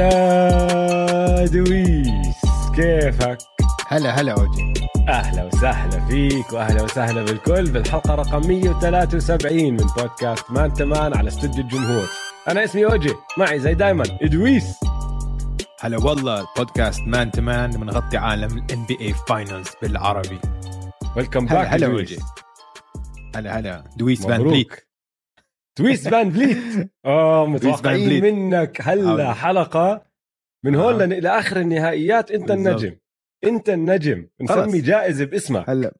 هلا دويس كيفك؟ هلا هلا أوجي. أهلا وسهلا فيك وأهلا وسهلا بالكل بالحلقة رقم 173 من بودكاست مان تمان على استوديو الجمهور. أنا اسمي أوجي معي زي دايما دويس. هلا والله بودكاست مان تمان بنغطي عالم ال NBA finals بالعربي. welcome back هلا أوجي. هلا هلا. دويس man مبروك. بليت دويس فان بليت آه متوقعين. منك هلا. حلقة من هون آه. لن- لاخر النهائيات إنت بالضبط. النجم إنت النجم. نسمي جائزة باسمك هلا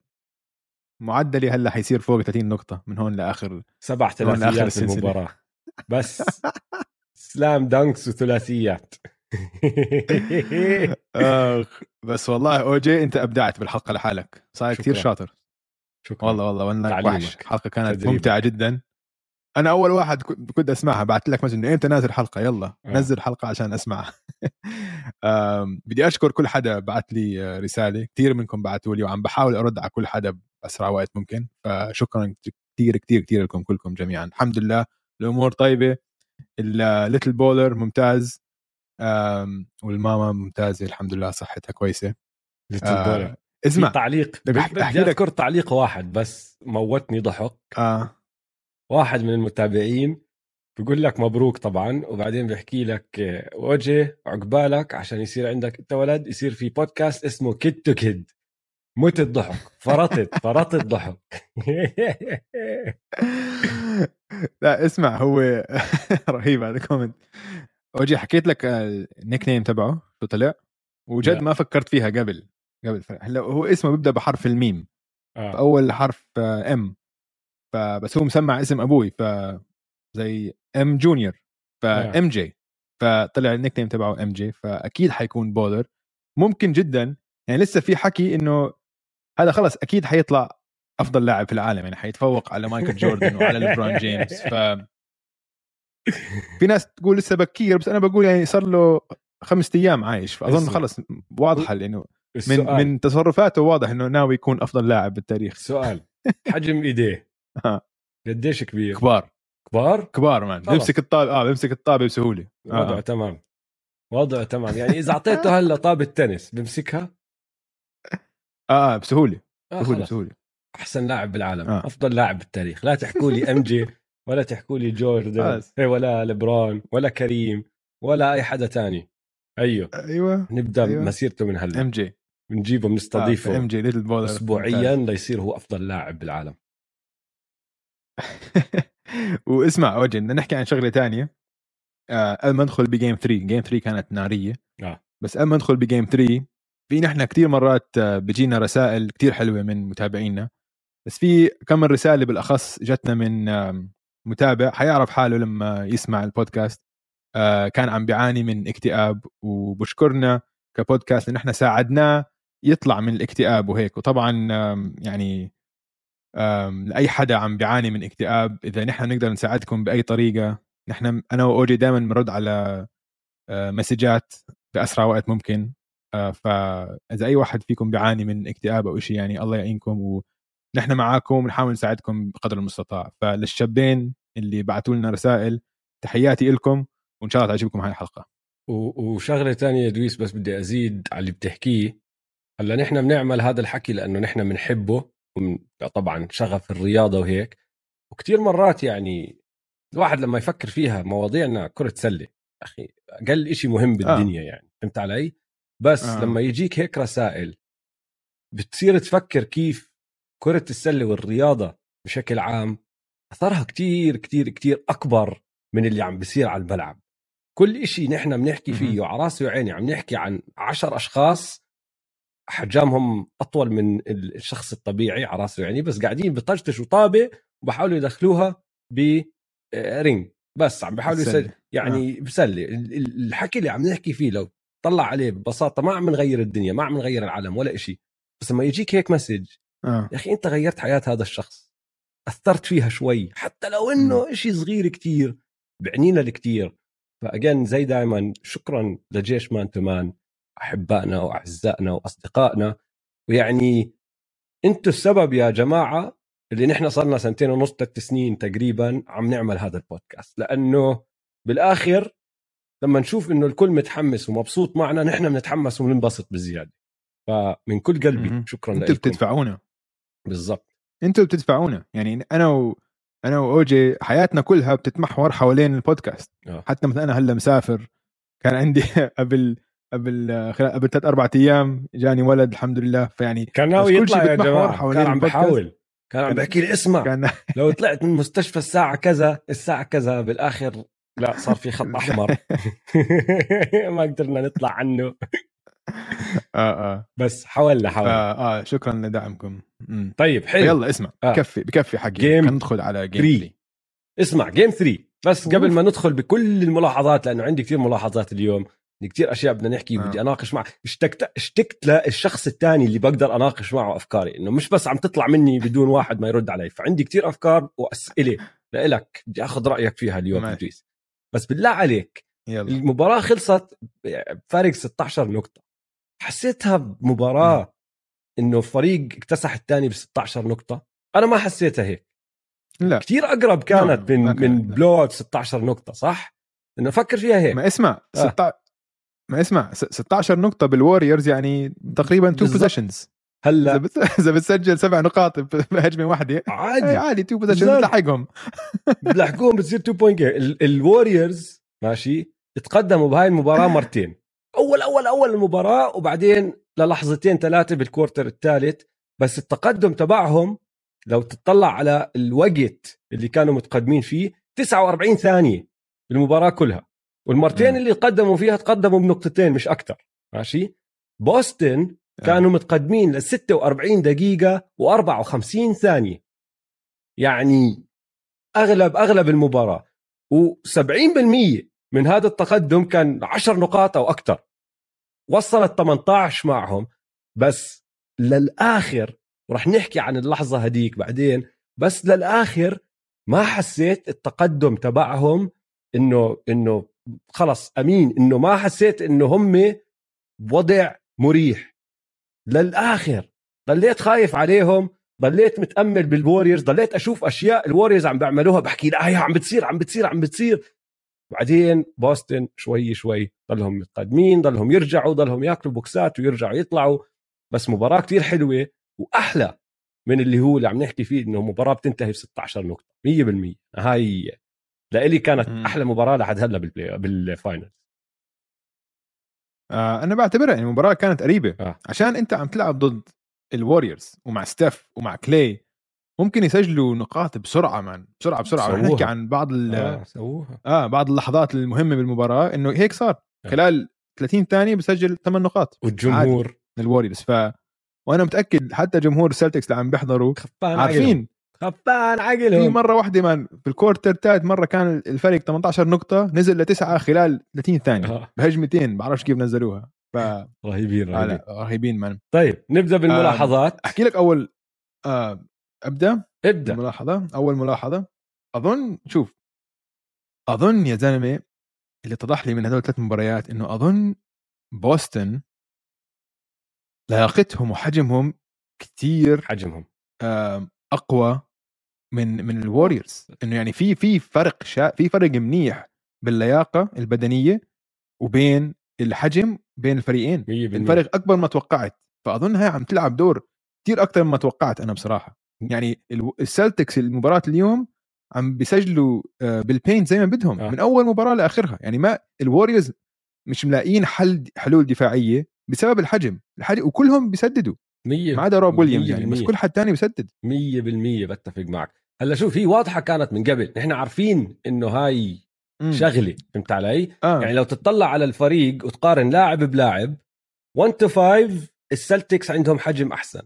معدلي هلا حيصير فوق 30 نقطة من هون لاخر سبع ثلاثيات. المباراة بس سلام دانكس وثلاثيات آخ بس والله اوجي إنت أبدعت بالحلقة لحالك صار كثير. شاطر شكرا والله والله تعليمك. وحش الحلقة كانت. ممتعة جدا أنا أول واحد كنت أسمعها بعت لك مسج إنه إمتى نازل حلقة يلا آه. نزل حلقة عشان أسمعها. بدي أشكر كل حدا بعت لي رسالة كثير منكم بعتوا لي وعم بحاول أرد على كل حدا بأسرع وقت ممكن فشكرا كثير كثير كثير لكم كلكم جميعا. الحمد لله الأمور طيبة ال little baller ممتاز والماما ممتازة الحمد لله صحتها كويسة. Little آه،. في اسمع تعليق بدي أذكر تعليق واحد بس موتني ضحك. آه. واحد من المتابعين بيقول لك مبروك طبعا وبعدين بيحكي لك آه، وجه عقبالك عشان يصير عندك أنت ولد يصير في بودكاست اسمه kid to kid مت الضحك فرطت فرطت ضحك. لا اسمع هو رهيب هذا comment أوجي حكيت لك ال nickname تبعه شو طلع؟ وجد لا. ما فكرت فيها قبل قبل هلا هو اسمه بيبدأ بحرف الميم. آه. أول حرف M فبس هو مسمع اسم أبوي ف زي M junior. ف MJ فطلع ال nickname تبعه MJ فأكيد حيكون baller ممكن جدا يعني لسه في حكي إنه هذا خلص أكيد حيطلع أفضل لاعب في العالم يعني حيتفوق على مايكل جوردن وعلى ليبرون جيمس ف في ناس تقول لسه بكير بس أنا بقول يعني صار له خمسة أيام عايش فأظن. خلص واضحة لأنه من من تصرفاته واضح إنه ناوي يكون أفضل لاعب بالتاريخ سؤال حجم إيديه. قديش كبير؟ كبار. كبار؟ كبار مان. بيمسك الطابة آه بيمسك الطابة بسهولة. وضعه آه. تمام. وضعه تمام. يعني إذا أعطيته هلا طابة تنس بمسكها؟ آه, آه بسهولة. آه بسهولة. بسهولة. أحسن لاعب بالعالم. آه. أفضل لاعب بالتاريخ. لا تحكوا لي إم جي ولا تحكوا لي جوردن. إيه، ولا ليبرون ولا كريم ولا أي حدا تاني. أيوه. أيوه نبدأ أيوة. مسيرته من هلا. MJ. بنجيبه بنستضيفه. MJ little baller اسبوعيا ليصير هو أفضل لاعب بالعالم. واسمع بدنا نحكي عن شغلة تانية. آه قبل ما ندخل ب game 3 game 3 كانت نارية. آه. بس قبل ما ندخل ب game 3 في نحن كثير مرات آه، بيجينا رسائل كثير حلوة من متابعينا. بس في كم رسالة بالأخص جتنا من متابع حيعرف حاله لما يسمع البودكاست. آه كان عم بيعاني من اكتئاب وبشكرنا كبودكاست إن إحنا ساعدناه يطلع من الاكتئاب وهيك. وطبعا يعني لأي حدا عم بيعاني من اكتئاب إذا نحن نقدر نساعدكم بأي طريقة نحن أنا وأوجي دائما بنرد على آه، مسجات بأسرع وقت ممكن. آه، فاذا أي واحد فيكم بيعاني من اكتئاب أو شيء يعني الله يعينكم ونحن معاكم ونحاول نساعدكم بقدر المستطاع. فللشابين اللي بعثوا لنا رسائل تحياتي لكم وإن شاء الله تعجبكم هاي الحلقة. وشغلة يا دويس بس بدي أزيد على اللي بتحكيه. هلأ نحن بنعمل هذا الحكي لأنه نحن بنحبه. ومن طبعا شغف الرياضة وهيك وكتير مرات يعني الواحد لما يفكر فيها مواضيعنا كرة سلة أخي أقل شيء مهم بالدنيا يعني فهمت علي بس آه. آه. لما يجيك هيك رسائل بتصير تفكر كيف كرة السلة والرياضة بشكل عام أثرها كتير كتير كتير أكبر من اللي عم بيصير على الملعب كل إشي نحن بنحكي. فيه على راسي وعيني عم نحكي عن عشر أشخاص حجامهم أطول من الشخص الطبيعي على راسي وعيني بس قاعدين بطشتشوا طابة وبحاولوا يدخلوها برينج بس عم بحاولوا. يسل... يعني ال- ال- الحكي اللي عم نحكي فيه لو طلع عليه ببساطة ما عم نغير الدنيا ما عم نغير العالم ولا إشي بس لما يجيك هيك مسج آه. يا أخي أنت غيرت حياة هذا الشخص أثرت فيها شوي حتى لو إنه شيء صغير كتير بعنينا الكتير. فأجين زي دائما شكرا لجيش مان تمان أحبائنا وأعزائنا وأصدقائنا. ويعني أنتم السبب يا جماعة اللي نحن صرنا سنتين ونص ثلاث سنين تقريبا عم نعمل هذا البودكاست. لأنه بالآخر لما نشوف إنه الكل متحمس ومبسوط معنا نحن بنتحمس وبننبسط بزيادة. فمن كل قلبي مهم. شكرا أنتوا لكم. بتدفعونا. بالضبط. أنتوا بتدفعونا. يعني أنا و... أنا وأوجي حياتنا كلها بتتمحور حوالين البودكاست. آه. حتى مثلا أنا هلأ مسافر كان عندي قبل قبل آه، خلال قبل ثلاث أربع أيام جاني ولد الحمد لله. فيعني كان ناوي يطلع يا جماعة. كان عم. بحاول. كان عم بحكي لي اسمع. كان لو طلعت من المستشفى الساعة كذا الساعة كذا بالآخر لا صار في خط أحمر. ما قدرنا نطلع عنه. آه آه. بس حاولنا حاولنا. آه, آه شكرا لدعمكم. مم. طيب حلو. يلا اسمع. آه. بكفي بكفي حقي. خلينا ندخل على جيم 3. 3 اسمع جيم 3 بس. قبل ما ندخل بكل الملاحظات لأنه عندي كثير ملاحظات اليوم. كثير أشياء بدنا نحكي آه. بدي أناقش معه. اشتقت اشتقت للشخص الثاني اللي بقدر أناقش معه أفكاري إنه مش بس عم تطلع مني بدون واحد ما يرد علي. فعندي كثير أفكار وأسئلة لإلك بدي آخذ رأيك فيها اليوم. إدريس. بس بالله عليك يلا. المباراة خلصت بفارق 16 نقطة. حسيتها بمباراة إنه فريق اكتسح الثاني ب 16 نقطة؟ أنا ما حسيتها هيك. لا. كثير أقرب كانت نعم، من كانت، من لا. blowout 16 نقطة صح؟ إنه فكر فيها هيك. ما اسمع آه. 16 ما اسمع س- 16 نقطة بالوريورز يعني تقريبا 2 بالضبط. possessions إذا هلا بت... إذا بتسجل سبع نقاط ب- بهجمة واحدة إيه، عادي. عادي 2 possessions. بتلحقهم. بلحقوهم بتصير 2 point الوريورز ماشي تقدموا بهاي المباراة مرتين. اول اول أول المباراة وبعدين للحظتين ثلاثة بالكورتر الثالث. بس التقدم تبعهم لو تطلع على الوقت اللي كانوا متقدمين فيه 49 ثانية بالمباراة كلها. والمرتين. اللي قدموا فيها تقدموا بنقطتين مش أكثر ماشي؟ بوسطن كانوا متقدمين ل 46 دقيقة و54 ثانية. يعني أغلب أغلب المباراة. و70% من هذا التقدم كان 10 نقاط أو أكثر وصلت 18 معهم. بس للآخر ورح نحكي عن اللحظة هديك بعدين. بس للآخر ما حسيت التقدم تبعهم إنه إنه خلص أمين إنه ما حسيت إنه هم بوضع مريح. للآخر ضليت خايف عليهم ضليت متأمل بالوريورز ضليت أشوف أشياء الوريورز عم بيعملوها بحكي لا هي عم بتصير عم بتصير عم بتصير. بعدين بوسطن شوي شوي ضلهم متقدمين ضلهم يرجعوا ضلهم ياكلوا بوكسات ويرجعوا يطلعوا. بس مباراة كتير حلوة وأحلى من اللي هو اللي عم نحكي فيه إنه مباراة بتنتهي ب 16 نقطة 100% هاي لإلي كانت مم. أحلى مباراة لحد هلأ بال play بال final آه أنا بعتبرها يعني المباراة كانت قريبة. آه. عشان أنت عم تلعب ضد الوريورز ومع ستيف ومع كلاي ممكن يسجلوا نقاط بسرعة man بسرعة رح سووها. نحكي عن بعض ال... آه سووها. آه بعض اللحظات المهمة بالمباراة إنه هيك صار. آه. خلال 30 ثانية بسجل 8 نقاط. والجمهور. الوريورز ف وأنا متأكد حتى جمهور السلتكس اللي عم بيحضروا خايفين خايفين في عقلهم مرة واحدة man بال quarter الثالث مرة كان الفرق 18 نقطة نزل لتسعة خلال 30 ثانية. آه، بهجمتين بعرفش كيف نزلوها. ف رهيبين آه رهيبين. رهيبين man. طيب نبدأ بالملاحظات. أحكي لك أول آه أبدأ. ابدأ. ملاحظه أول ملاحظة. أظن شوف. أظن يا زلمة اللي اتضح لي من هذول الثلاث مباريات إنه أظن بوسطن لياقتهم وحجمهم كثير حجمهم. آم، أقوى من من الوريورز إنه يعني في في فرق شا في فرق منيح باللياقة البدنية وبين الحجم بين الفريقين. 100% الفرق أكبر ما توقعت. فاظن هاي عم تلعب دور كثير أكثر مما توقعت أنا بصراحة. يعني ال- السلتكس المباراة اليوم عم بيسجلوا آه، بال paint زي ما بدهم آه. من أول مباراة لآخرها. يعني ما الوريورز مش ملاقيين حل حلول دفاعية بسبب الحجم. الحجم وكلهم بيسددوا. 100 ما عدا روب ويليامز يعني بس 100%. كل حد تاني بيسدد. 100% بتفق معك. هلا شوف هي واضحة كانت من قبل. نحن عارفين إنه هاي مم. شغلة فهمت علي؟ آه. يعني لو تطلع على الفريق وتقارن لاعب بلاعب 1 to 5 السلتكس عندهم حجم أحسن.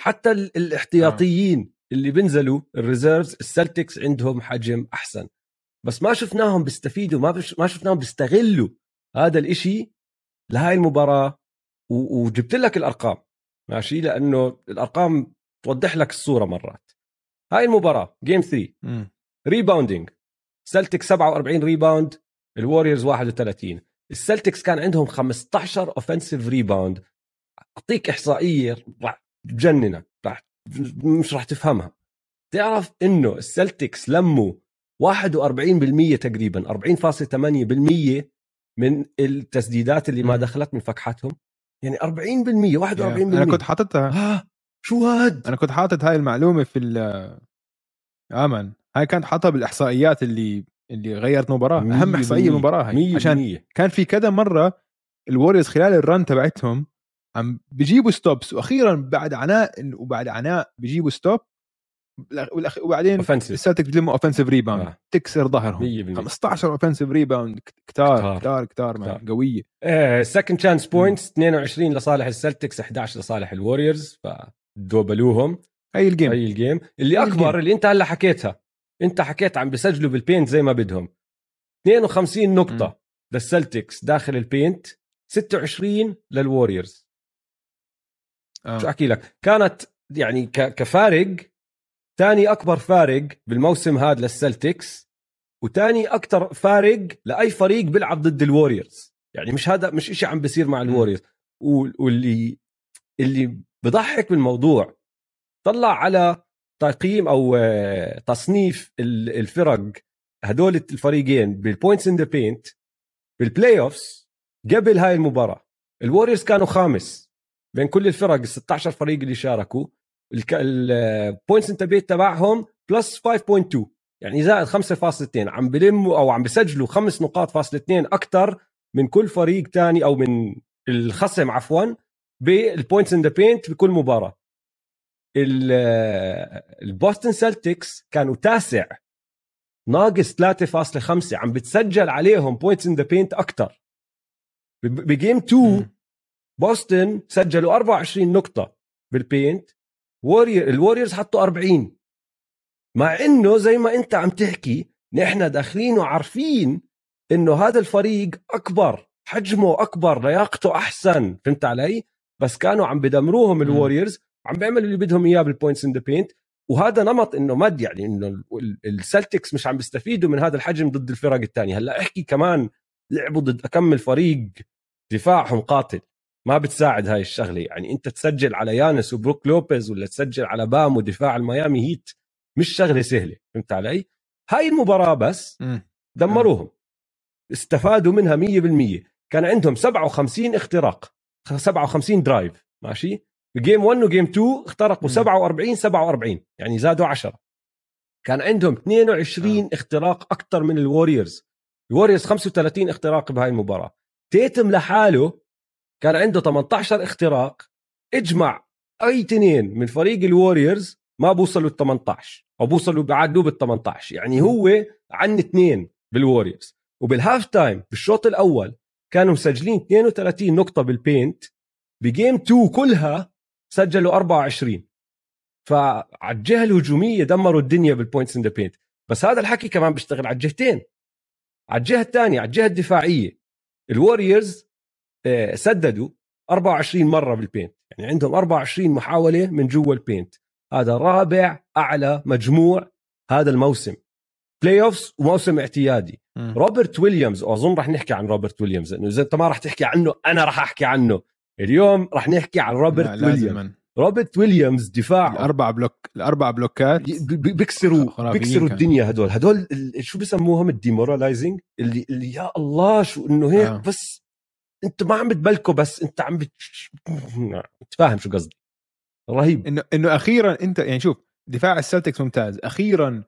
حتى ال- الاحتياطيين اللي بينزلوا ال reserves السلتكس عندهم حجم أحسن. بس ما شفناهم بيستفيدوا ما بش ما شفناهم بيستغلوا هذا الإشي لهاي المباراة. و- وجبت لك الأرقام ماشي؟ لأنه الأرقام توضح لك الصورة مرات. هاي المباراة game 3 مم. rebounding سلتكس 47 rebound الوريورز 31 السلتكس كان عندهم 15 offensive rebound أعطيك إحصائية راح تجننك راح مش راح تفهمها. تعرف إنه السلتكس لموا 41% تقريبا 40.8% من التسديدات اللي ما. دخلت من فكحتهم؟ يعني 40% 41% أنا كنت حاططها. آه! شو هاد؟ أنا كنت حاطط هاي المعلومة في ال آه man. هاي كانت حاطها بالإحصائيات اللي اللي غيرت مباراة. أهم مية إحصائية بالمية. بالمباراه هاي. مية عشان بالمية. كان في كذا مرة الوريورز خلال ال run تبعتهم عم بيجيبوا stops وأخيرا بعد عناء وبعد عناء بيجيبوا stop وبعدين السلتك بتلموا offensive rebound آه. تكسر ظهرهم. مية بالمية. 15 offensive rebound كتار كتار. كتار. قوية. second chance points 22 لصالح السلتكس 11 لصالح الوريورز فدوبلوهم هي ال game. هي ال game. اللي أكبر ال game. اللي أنت هلأ حكيتها. أنت حكيت عم بسجلوا بال paint زي ما بدهم. 52 نقطة. للسلتكس داخل ال paint 26 للوريورز آه. شو أحكي لك؟ كانت يعني كفارق ثاني أكبر فارق بالموسم هذا للسلتكس وثاني أكثر فارق لأي فريق بيلعب ضد الوريورز يعني مش هذا مش إشي عم بيصير مع الوريورز وال- واللي اللي بضحك بالموضوع. طلع على تقييم أو آه، تصنيف ال- الفرق هدول الفريقين بال points in the paint بال playoffs قبل هاي المباراة. الوريورز كانوا خامس بين كل الفرق ال 16 فريق اللي شاركوا. ال points in the paint تبعهم plus 5.2 يعني زائد 5.2 عم بلموا أو عم بسجلوا خمس نقاط فاصلة اثنين أكثر من كل فريق تاني أو من الخصم عفوا. بال points in the paint بكل مباراة. ال- البوستن سلتكس كانوا تاسع. ناقص 3.5 عم بتسجل عليهم points in the paint أكثر ب game 2 مم. بوسطن سجلوا 24 نقطة بال paint وورير الوريورز حطوا 40 مع إنه زي ما أنت عم تحكي نحن داخلين وعارفين إنه هذا الفريق أكبر حجمه أكبر لياقته أحسن. فهمت علي؟ بس كانوا عم بدمروهم الوريورز عم بيعملوا اللي بدهم إياه بال points in the paint وهذا نمط إنه مد يعني إنه ال- السلتكس مش عم بيستفيدوا من هذا الحجم ضد الفرق الثانية هلأ أحكي كمان لعبوا ضد أكم فريق دفاعهم قاتل. ما بتساعد هاي الشغلة. يعني أنت تسجل على يانس وبروك لوبيز ولا تسجل على بام ودفاع الميامي هيت مش شغلة سهلة. فهمت علي؟ هاي المباراة بس. دمروهم. استفادوا منها 100% كان عندهم 57 اختراق. 57 drive ماشي؟ ب game 1 و game 2 اخترقوا مم. 47 47 يعني زادوا 10 كان عندهم 22 آه. اختراق أكثر من الوريورز. الوريورز 35 اختراق بهاي المباراة. تيتم لحاله كان عنده 18 اختراق. اجمع أي تنين من فريق الوريورز ما بوصلوا ال 18 أو بوصلوا بعدوا بال 18 يعني هو عن اثنين بالوريورز. وبال half time بالشوط الأول كانوا مسجلين 32 نقطة بال paint ب game 2 كلها سجلوا 24 فعلى الجهه الهجومية دمروا الدنيا بال points in the paint بس هذا الحكي كمان بيشتغل على الجهتين. على الجهه الثانية على الجهه الدفاعية. الوريورز آه، سددوا 24 مرة بال paint يعني عندهم 24 محاولة من جوا ال paint هذا رابع أعلى مجموع هذا الموسم. playoffs وموسم اعتيادي. روبرت ويليامز واظن رح نحكي عن روبرت ويليامز لأنه إذا أنت ما رح تحكي عنه أنا رح أحكي عنه. اليوم رح نحكي عن روبرت ويليامز. روبرت ويليامز دفاعه الأربع block الأربع بلوكات. بيكسروا بيكسروا. الدنيا هدول. هدول شو بسموهم؟ ال demoralizing اللي اللي يا الله شو إنه هيك آه. بس أنت ما عم بتبلكوا بس أنت عم بت... فاهم شو قصدي؟ رهيب. انه إنه أخيرا انت يعني شوف دفاع السلتكس ممتاز. أخيرا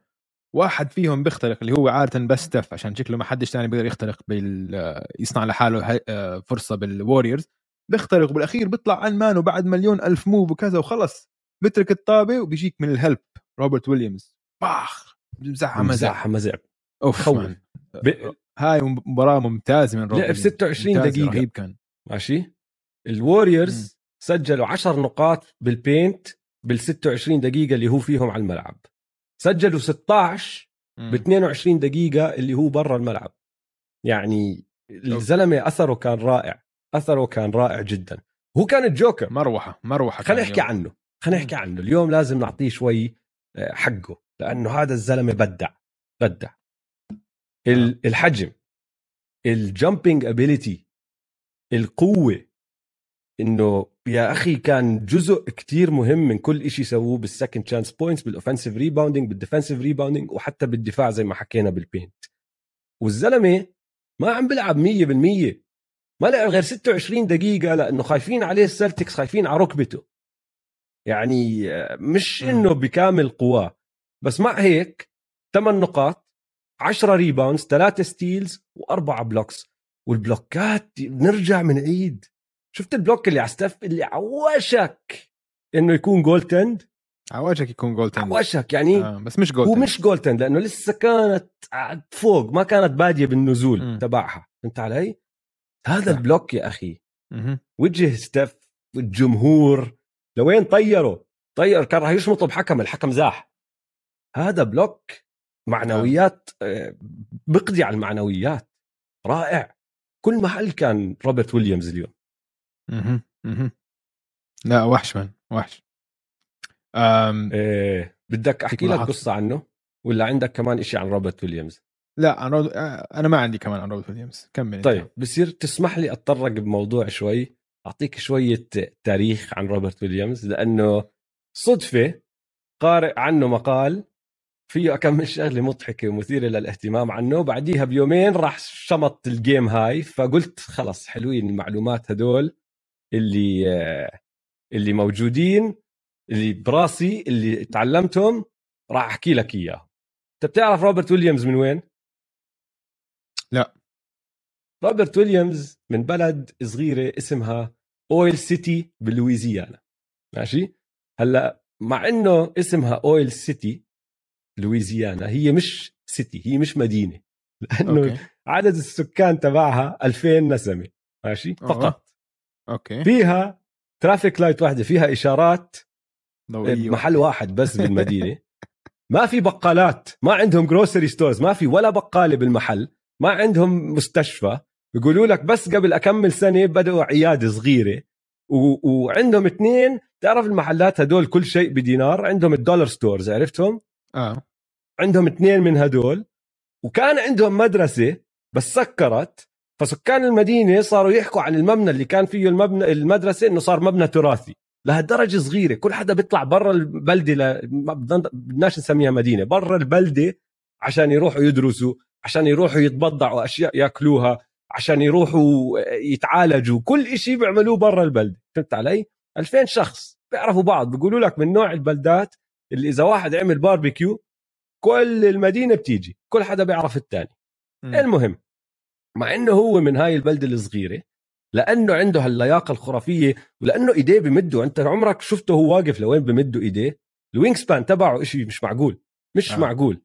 واحد فيهم بيخترق اللي هو عادة بس ستيف عشان شكله ما حدش ثاني بيقدر يخترق بال يصنع لحاله آه، فرصة بالوريورز بيخترق بالأخير بيطلع عن man وبعد مليون ألف move وكذا وخلص. بترك الطابة وبيجيك من ال help روبرت ويليامز. باخ! بمزعها مزع. مزاع مزع أوف خوف. man. ب... هاي مباراة ممتازة من روبرت لعب ويليامز. 26 ممتازة، دقيقة. رهيب كان. ماشي. الوريورز سجلوا 10 نقاط بال paint بال 26 دقيقة اللي هو فيهم على الملعب. سجلوا 16 ب 22 دقيقة اللي هو برا الملعب. يعني الزلمة أثره كان رائع أثره كان رائع جدا. هو كان الجوكر. مروحة مروحة خلينا نحكي. عنه خلينا نحكي عنه. اليوم لازم نعطيه شوي آه، حقه لأنه هذا الزلمة بدع بدع. ال- الحجم ال jumping ability القوة إنه يا أخي كان جزء كتير مهم من كل إشي سووه بال second chance points بال offensive rebounding بال defensive rebounding وحتى بالدفاع زي ما حكينا بال paint والزلمة ما عم بيلعب 100% ما لعب غير 26 دقيقة لأنه خايفين عليه السلتكس خايفين على ركبته. يعني مش إنه بكامل قواه. بس مع هيك 8 نقاط 10 rebounds 3 steals وأربعة blocks والبلوكات نرجع منعيد. شفت ال block اللي ع ستيف اللي عوشك إنه يكون goaltend عوشك يكون goaltend عوشك يعني آه بس مش جول هو tend. مش goaltend لأنه لسه كانت فوق ما كانت بادية بالنزول مم. تبعها فهمت علي؟ هذا صح. ال block يا أخي مهم. وجه ستيف والجمهور لوين طيروا طير كان راح يشمطوا بحكم الحكم زاح هذا block معنويات آه، بقضي على المعنويات رائع كل محل كان روبرت ويليامز اليوم مهم. مهم. لا وحش من وحش أم إيه بدك أحكي لك. قصة عنه ولا عندك كمان إشي عن روبرت ويليامز لا عن رود... آه، أنا ما عندي كمان عن روبرت ويليامز كمل. طيب بصير تسمح لي أتطرق بموضوع شوي أعطيك شوية تاريخ عن روبرت ويليامز لأنه صدفة قارئ عنه مقال فيه كم من شغلة مضحكة ومثيرة للاهتمام عنه بعديها بيومين راح شمط الجيم هاي فقلت خلص حلوين المعلومات هدول اللي اللي موجودين اللي براسي اللي تعلمتهم راح أحكي لك اياه أنت بتعرف روبرت ويليامز من وين؟ لا. روبرت ويليامز من بلد صغيرة اسمها أويل سيتي بلويزيانا. ماشي؟ هلأ مع إنه اسمها أويل سيتي لويزيانا هي مش city هي مش مدينة. لأنه okay. عدد السكان تبعها 2000 نسمة. ماشي. فقط. okay. فيها traffic light واحدة فيها إشارات ضوئيه محل واحد بس بالمدينة. ما في بقالات ما عندهم grocery stores ما في ولا بقالة بالمحل ما عندهم مستشفى. بيقولوا لك بس قبل أكمل سنة بدأوا عيادة صغيرة. و... وعندهم اثنين تعرف المحلات هدول كل شيء بدينار عندهم ال dollar stores عرفتهم؟ آه. عندهم اثنين من هدول. وكان عندهم مدرسة بس سكرت فسكان المدينة صاروا يحكوا عن المبنى اللي كان فيه المبنى المدرسة إنه صار مبنى تراثي. لهالدرجة صغيرة كل حدا بيطلع برا البلدة ل... ما بدناش نسميها مدينة برا البلدة عشان يروحوا يدرسوا عشان يروحوا يتبضعوا أشياء ياكلوها عشان يروحوا يتعالجوا كل إشي بيعملوه برا البلدة. فهمت علي؟ 2000 شخص بيعرفوا بعض بيقولوا لك من نوع البلدات اللي إذا واحد عمل باربيكيو كل المدينة بتيجي كل حدا بيعرف الثاني. المهم مع إنه هو من هاي البلده الصغيرة لأنه عنده هاللياقة الخرافية ولأنه إيديه بمدوا أنت عمرك شفته هو واقف لوين بمدوا إيديه؟ ال wingspan تبعه شيء مش معقول مش آه. معقول.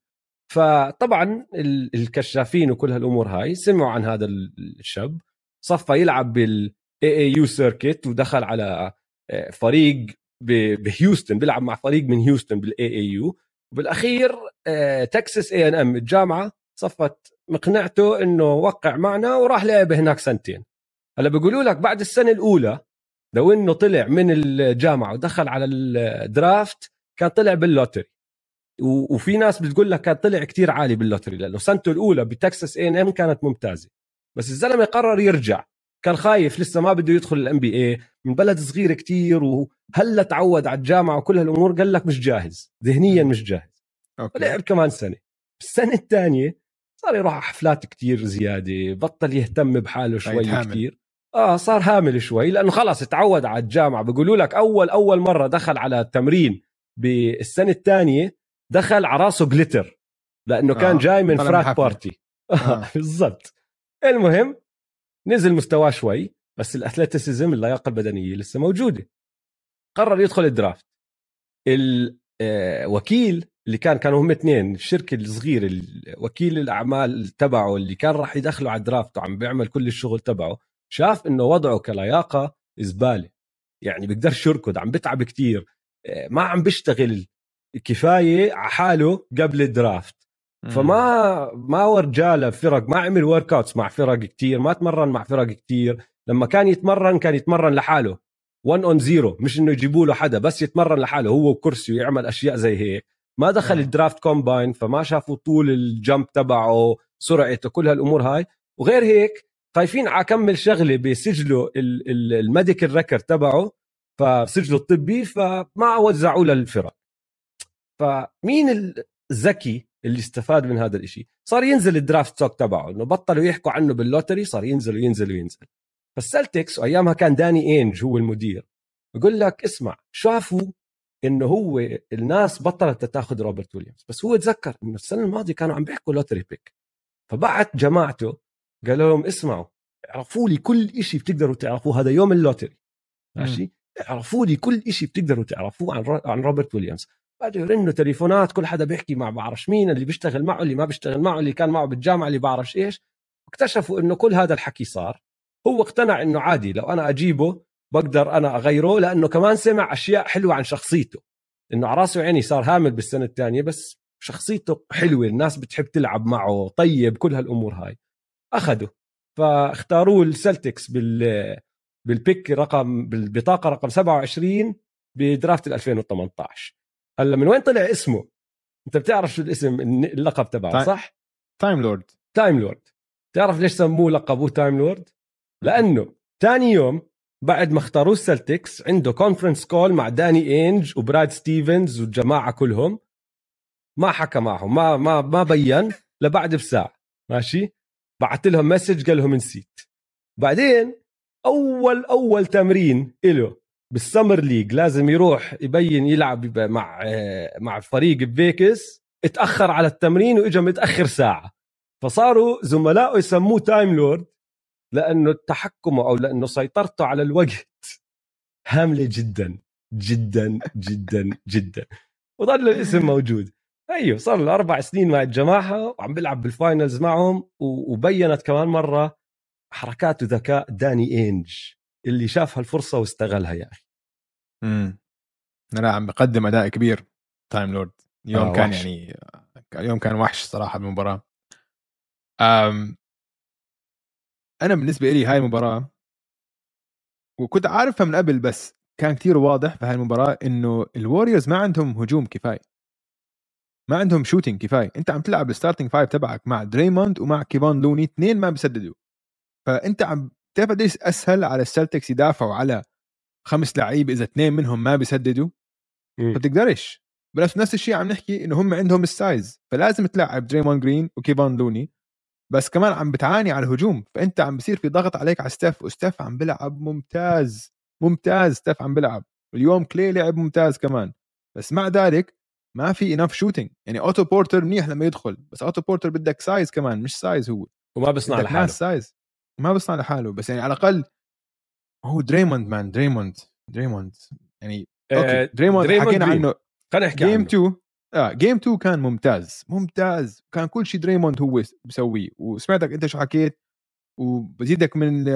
فطبعا ال- الكشافين وكل هالأمور هاي سمعوا عن هذا ال- الشاب صفى يلعب بال AAU circuit ودخل على آه، فريق بهيوستن بيلعب مع فريق من هيوستن بال AAU وبالأخير آه، تكساس A&M الجامعة صفت مقنعته إنه وقع معنا وراح لعب هناك سنتين. هلا بيقولوا لك بعد السنة الأولى لو إنه طلع من الجامعة ودخل على ال draft كان طلع بال lottery. وفي ناس بتقول لك كان طلع كتير عالي بال lottery لأنه سنته الأولى بتكساس A&M كانت ممتازة. بس الزلمة قرر يرجع. كان خايف لسه ما بده يدخل ال NBA من بلد صغير كتير وهلا تعود على الجامعة وكل هالأمور قال لك مش جاهز. ذهنيا مش جاهز. okay. لعب كمان سنة. السنة الثانية صار يروح على حفلات كتير زيادة بطل يهتم بحاله شوي. كتير آه صار هامل شوي لأنه خلاص تعود على الجامعة بيقولوا لك أول أول مرة دخل على التمرين بالسنة الثانية دخل على راسه glitter لأنه كان آه، جاي من frat. party آه. بالضبط المهم نزل مستواه شوي بس ال athleticism اللياقة البدنية لسه موجودة قرر يدخل ال draft الوكيل اللي كان كانوا هم اثنين الشركة الصغيرة ال- وكيل الأعمال تبعه اللي كان راح يدخله على ال draft وعم بيعمل كل الشغل تبعه شاف إنه وضعه كلياقة زباله يعني بيقدرش يركض عم بتعب كتير. آه، ما عم بيشتغل كفاية على حاله قبل ال draft. فما ما ورجاله فرق ما عمل workouts مع فرق كتير ما تمرن مع فرق كتير. لما كان يتمرن كان يتمرن لحاله. 1 on zero مش إنه يجيبوا له حدا بس يتمرن لحاله هو وكرسي ويعمل أشياء زي هيك. ما دخل آه. ال draft combine فما شافوا طول ال jump تبعه سرعته كل هالأمور هاي. وغير هيك خايفين على كمان شغلة بسجله ال- ال- ال medical record تبعه فسجله الطبي فما وزعوه للفرق. فمين الذكي اللي استفاد من هذا الإشي؟ صار ينزل ال draft stock تبعه إنه بطلوا يحكوا عنه بال lottery صار ينزل وينزل وينزل. فالسلتكس وايامها كان داني إينج هو المدير بقول لك اسمع شافوا إنه هو الناس بطلت تاخذ روبرت ويليامز. بس هو تذكر إنه السنة الماضية كانوا عم بيحكوا lottery pick. فبعت جماعته قال لهم اسمعوا اعرفوا لي كل شيء بتقدروا تعرفوه هذا يوم ال lottery. ماشي؟ اعرفوا لي كل شيء بتقدروا تعرفوه عن عن روبرت ويليامز. قعدوا يرنوا تليفونات كل حدا بيحكي مع بعرفش مين اللي بيشتغل معه اللي ما بيشتغل معه اللي كان معه بالجامعة اللي بعرفش إيش. واكتشفوا إنه كل هذا الحكي صار. هو اقتنع إنه عادي لو أنا أجيبه بقدر أنا أغيره لأنه كمان سمع أشياء حلوة عن شخصيته. إنه على رأسه وعيني صار هامل بالسنة الثانية بس شخصيته حلوة الناس بتحب تلعب معه طيب كل هالأمور هاي. اخذوا فاختاروه السلتكس بال بالبيك رقم بالبطاقة رقم 27 بدرافت 2018 هلأ من وين طلع اسمه؟ أنت بتعرف شو الاسم اللقب تبعه صح؟ Time Lord. Time Lord. تعرف ليش سموه لقبوه Time Lord؟ لأنه ثاني يوم بعد ما اختاروه السلتكس عنده conference call مع داني انج وبراد ستيفنز والجماعة كلهم. ما حكى معهم ما ما ما بين لبعد بساعة ماشي؟ بعث لهم message قال لهم نسيت. بعدين أول أول تمرين له بال summer league لازم يروح يبين يلعب مع مع فريق بفيكس. اتأخر على التمرين وإجا متأخر ساعة. فصاروا زملائه يسموه Time Lord لأنه تحكمه أو لأنه سيطرته على الوقت هاملة جدا جدا جدا جدا. وظل الاسم موجود. أيوه صار له أربع سنين مع الجماعة وعم بيلعب بال finals معهم وبينت كمان مرة حركات وذكاء داني اينج اللي شاف هالفرصه واستغلها يا أخي. امم لا عم بقدم أداء كبير Time Lord اليوم آه كان وحش. يعني اليوم كان وحش صراحة بالمباراه أم أنا بالنسبة لي هاي المباراة وكنت عارفها من قبل بس كان كتير واضح في هاي المباراة إنه الووريورز ما عندهم هجوم كفاية. ما عندهم shooting كفاية. أنت عم تلعب ال starting five تبعك مع دريمون ومع كيفان لوني اثنين ما بيسددوا. فأنت عم تعرف قديش أسهل على السلتكس يدافعوا على خمس لعيبه إذا اثنين منهم ما بيسددوا؟ فبتقدرش. بس نفس الشيء عم نحكي إنه هم عندهم ال size فلازم تلعب دريمون جرين وكيفان لوني بس كمان عم بتعاني على الهجوم فأنت عم بصير في ضغط عليك على ستيف وستيف عم بلعب ممتاز ممتاز ستيف عم بلعب اليوم كلي لعب ممتاز كمان. بس مع ذلك ما في enough shooting يعني أوتو بورتر منيح لما يدخل بس أوتو بورتر بدك size كمان مش size هو. وما بيصنع لحاله. size ما بيصنع لحاله بس يعني على الأقل هو دريموند man دريموند دريموند يعني okay دريموند, دريموند حكينا عنه. خلينا نحكي game 2 آه game 2 كان ممتاز ممتاز. كان كل شيء دريموند هو بيسويه وسمعتك أنت شو حكيت؟ وبزيدك من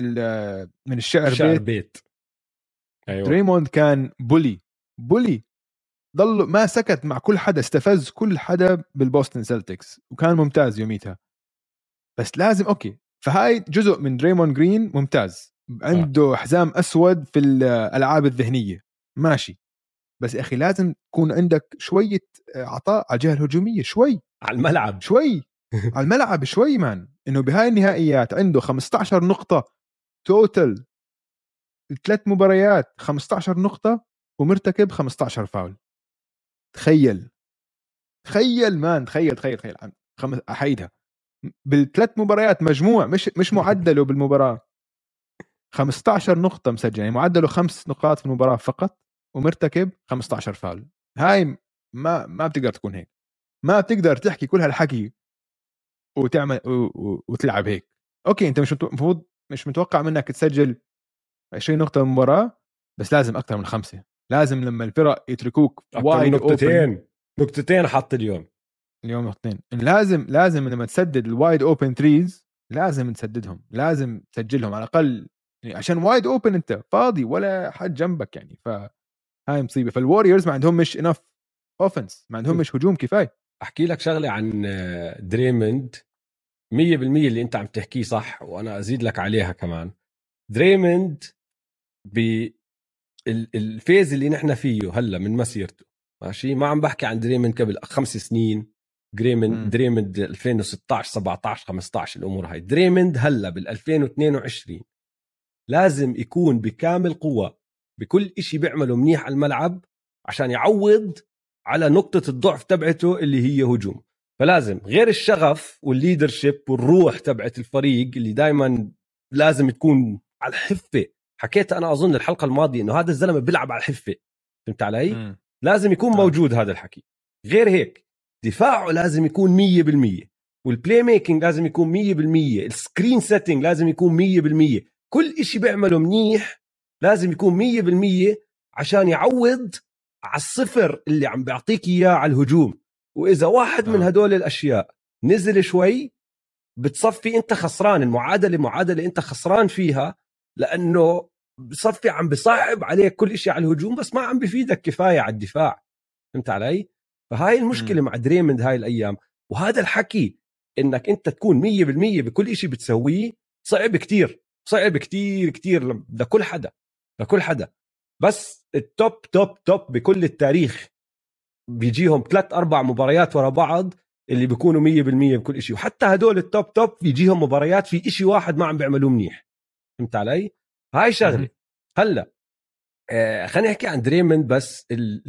ال من الشعر, الشعر بيت, بيت. أيوة. دريموند كان bully bully ضل ما سكت مع كل حدا استفز كل حدا بالبوستن سلتكس وكان ممتاز يوميتها. بس لازم okay. فهاي جزء من دريمون جرين ممتاز. عنده حزام أسود في الالعاب الذهنية. ماشي. بس يا أخي لازم تكون عندك شوية عطاء على الجهة الهجومية شوي. على الملعب. شوي. على الملعب شوي man. إنه بهاي النهائيات عنده 15 نقطة total ثلاث مباريات 15 نقطة ومرتكب 15 فاول. تخيل. تخيل man تخيل تخيل تخيل. خمس احيدها بالثلاث مباريات مجموع مش مش معدله بالمباراة. 15 نقطة مسجل يعني معدله خمس نقاط في المباراة فقط. ومرتكب 15 فاول. هاي ما ما بتقدر تكون هيك. ما بتقدر تحكي كل هالحكي وتعمل وتلعب هيك. okay أنت مش المفروض مش متوقع منك تسجل 20 نقطة بالمباراه بس لازم أكثر من خمسة. لازم لما الفرق يتركوك وايد نقطتين. نقطتين حط اليوم. اليوم نقطتين. لازم لازم لما تسدد ال wide open threes لازم تسددهم. لازم تسجلهم على الأقل يعني عشان wide open أنت فاضي ولا حد جنبك يعني. فهاي مصيبة. فالوريورز ما عندهم مش enough offense ما عندهم مش هجوم كفاية. أحكي لك شغلة عن دريموند 100% اللي أنت عم تحكيه صح وأنا أزيد لك عليها كمان. دريموند بال phase اللي نحن فيه هلأ من مسيرته ماشي؟ ما عم بحكي عن دريموند قبل خمس سنين. دريموند دريموند 2016 17 15 الأمور هاي. دريموند هلأ بال 2022 لازم يكون بكامل قوة بكل إشي بيعمله منيح على الملعب عشان يعوض على نقطة الضعف تبعته اللي هي هجوم. فلازم غير الشغف وال leadership والروح تبعت الفريق اللي دائما لازم تكون على الحفة. حكيت أنا أظن الحلقة الماضية إنه هذا الزلمة بيلعب على الحفة. فهمت علي؟ م. لازم يكون موجود هذا الحكي. غير هيك دفاعه لازم يكون 100% وال playmaking لازم يكون 100% ال screen setting لازم يكون 100% كل إشي بيعمله منيح لازم يكون 100% عشان يعوض على الصفر اللي عم بيعطيك إياه على الهجوم. وإذا واحد من هدول الأشياء نزل شوي بتصفي أنت خسران. المعادلة معادلة أنت خسران فيها لأنه بصفي عم بصعب عليك كل شيء على الهجوم بس ما عم بفيدك كفاية على الدفاع. فهمت علي؟ فهاي المشكلة م. مع دريمند هاي الأيام. وهذا الحكي إنك أنت تكون 100% بكل شيء بتسويه صعب كتير. صعب كتير كتير لكل حدا. لكل حدا. بس ال top top top بكل التاريخ بيجيهم ثلاث أربع مباريات ورا بعض اللي بيكونوا 100% بكل شيء وحتى هدول ال top top بيجيهم مباريات في شيء واحد ما عم بيعملوه منيح. فهمت علي؟ هاي شغلة. هلأ آه خلينا نحكي عن دريمند بس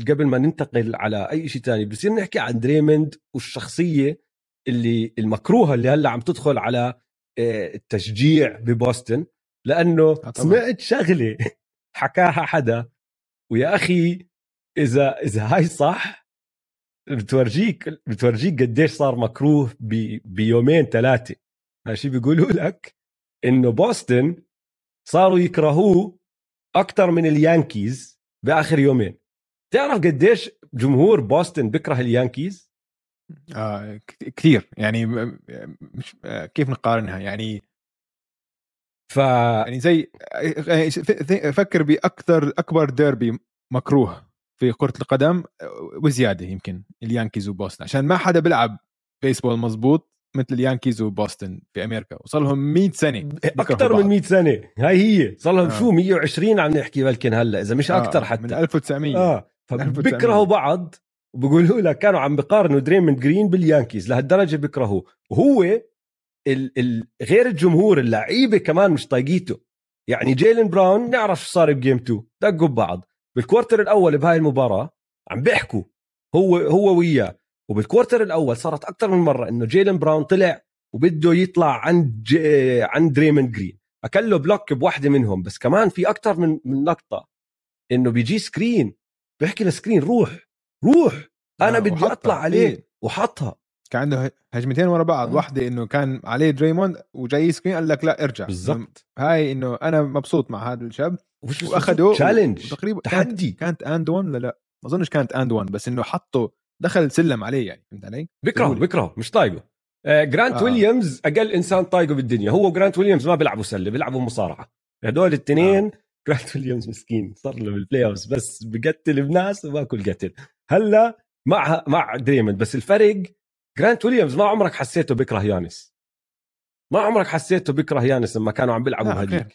قبل ما ننتقل على أي شيء تاني بصير نحكي عن دريمند والشخصية اللي المكروهة اللي هلأ عم تدخل على آه التشجيع ببوسطن. لأنه آه، سمعت شغلة. حكاها حدا ويا أخي إذا إذا هاي صح بتورجيك بتورجيك قديش صار مكروه بي بيومين ثلاثة ماشي؟ بيقولوا لك إنه بوسطن صاروا يكرهوه أكثر من اليانكيز بآخر يومين. تعرف قديش جمهور بوسطن بيكره اليانكيز؟ آه كثير. يعني مش كيف نقارنها؟ يعني ف يعني زي يعني فكر بأكثر أكبر ديربي مكروه في كرة القدم وزيادة يمكن اليانكيز وبوسطن عشان ما حدا بيلعب بيسبول مزبوط مثل اليانكيز وبوسطن في أمريكا وصار لهم 100 سنة أكثر من 100 سنة هاي هي صار لهم آه. شو 120 عم نحكي بلكن هلأ إذا مش أكثر آه. حتى من 1900 آه فبيكرهوا بعض وبقولوا لك كانوا عم بقارنوا دريموند جرين باليانكيز لهالدرجة بيكرهوه وهو ال ال غير الجمهور اللعيبة كمان مش طايقيته يعني جيلن براون نعرف شو صار ب game 2 دقوا ببعض. بال quarter الأول بهاي المباراة عم بيحكوا هو هو وياه. وبال quarter الأول صارت أكثر من مرة إنه جيلن براون طلع وبده يطلع عند. عند دريموند جرين. اكل له block بوحدة منهم بس كمان في أكثر من من لقطة إنه بيجي screen بيحكي ل screen روح روح أنا بدي أطلع عليه إيه. وحطها. كان عنده هجمتين ورا بعض. واحدة إنه كان عليه دريموند وجاي screen قال لك لا ارجع. بالضبط. هاي إنه أنا مبسوط مع هذا الشاب. واخذه challenge تقريبا تحدي. كانت and 1 لا لا ما أظنش كانت and 1 بس إنه حطه دخل سلم عليه يعني فهمت علي؟ بكره بكره مش طايقه. آه جرانت آه. ويليامز أقل إنسان طايقه بالدنيا. هو وجرانت ويليامز ما بيلعبوا سله بيلعبوا مصارعة. هدول الاثنين آه. جرانت ويليامز مسكين صار له بال playoff بس بقتل بناس وباكل قتل. هلأ مع مع دريموند بس الفرق جرانت ويليامز ما عمرك حسيته بيكره يانس. ما عمرك حسيته بيكره يانس لما كانوا عم بيلعبوا هذيك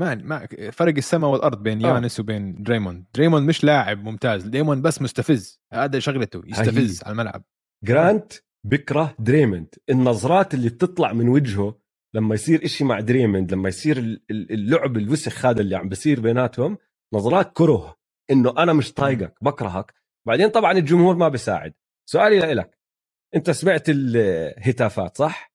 ما ما فرق السماء والأرض بين آه. يانس وبين دريموند. دريموند مش لاعب ممتاز. دريموند بس مستفز. هذا شغلته يستفز على الملعب. جرانت بكره دريموند. النظرات اللي بتطلع من وجهه لما يصير إشي مع دريموند لما يصير اللعب الوسخ هذا اللي عم بصير بيناتهم نظرات كره. إنه أنا مش طايقك بكرهك. بعدين طبعا الجمهور ما بيساعد. سؤالي لك انت سمعت الهتافات صح؟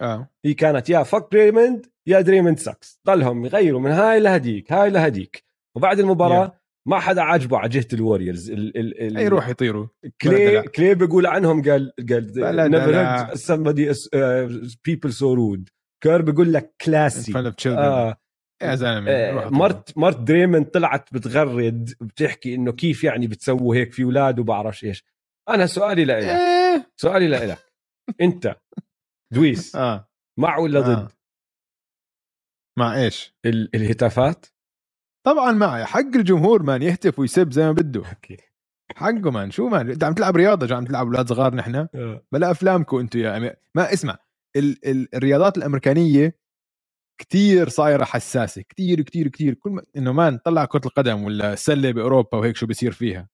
آه. هي كانت يا fuck دريموند يا دريموند sucks ضلهم يغيروا من هاي لهديك هاي لهديك. وبعد المباراة yeah. ما حدا عاجبه على جهة الوريورز ال ال ال أي يروح يطيروا. كلي كلي بيقول عنهم قال قال never somebody uh, people so rude. كير بيقول لك classy آه. يا زلمة آه مرت مرت دريموند طلعت بتغرد بتحكي إنه كيف يعني بتسووا هيك في أولاد وبعرفش إيش. أنا سؤالي لك. إيه. سؤالي لك أنت دويس آه. مع ولا ضد؟ آه. مع إيش؟ ال- الهتافات؟ طبعا معي حق الجمهور man يهتف ويسب زي ما بده okay حقه man شو man انت عم تلعب رياضة عم تلعب أولاد صغار نحن آه. بلا أفلامكم أنتم يا أمي... ما اسمع ال... ال... الرياضات الأمريكانية كتير صايرة حساسة كتير كتير كتير كل ما إنه man طلع كرة القدم ولا السله بأوروبا وهيك شو بيصير فيها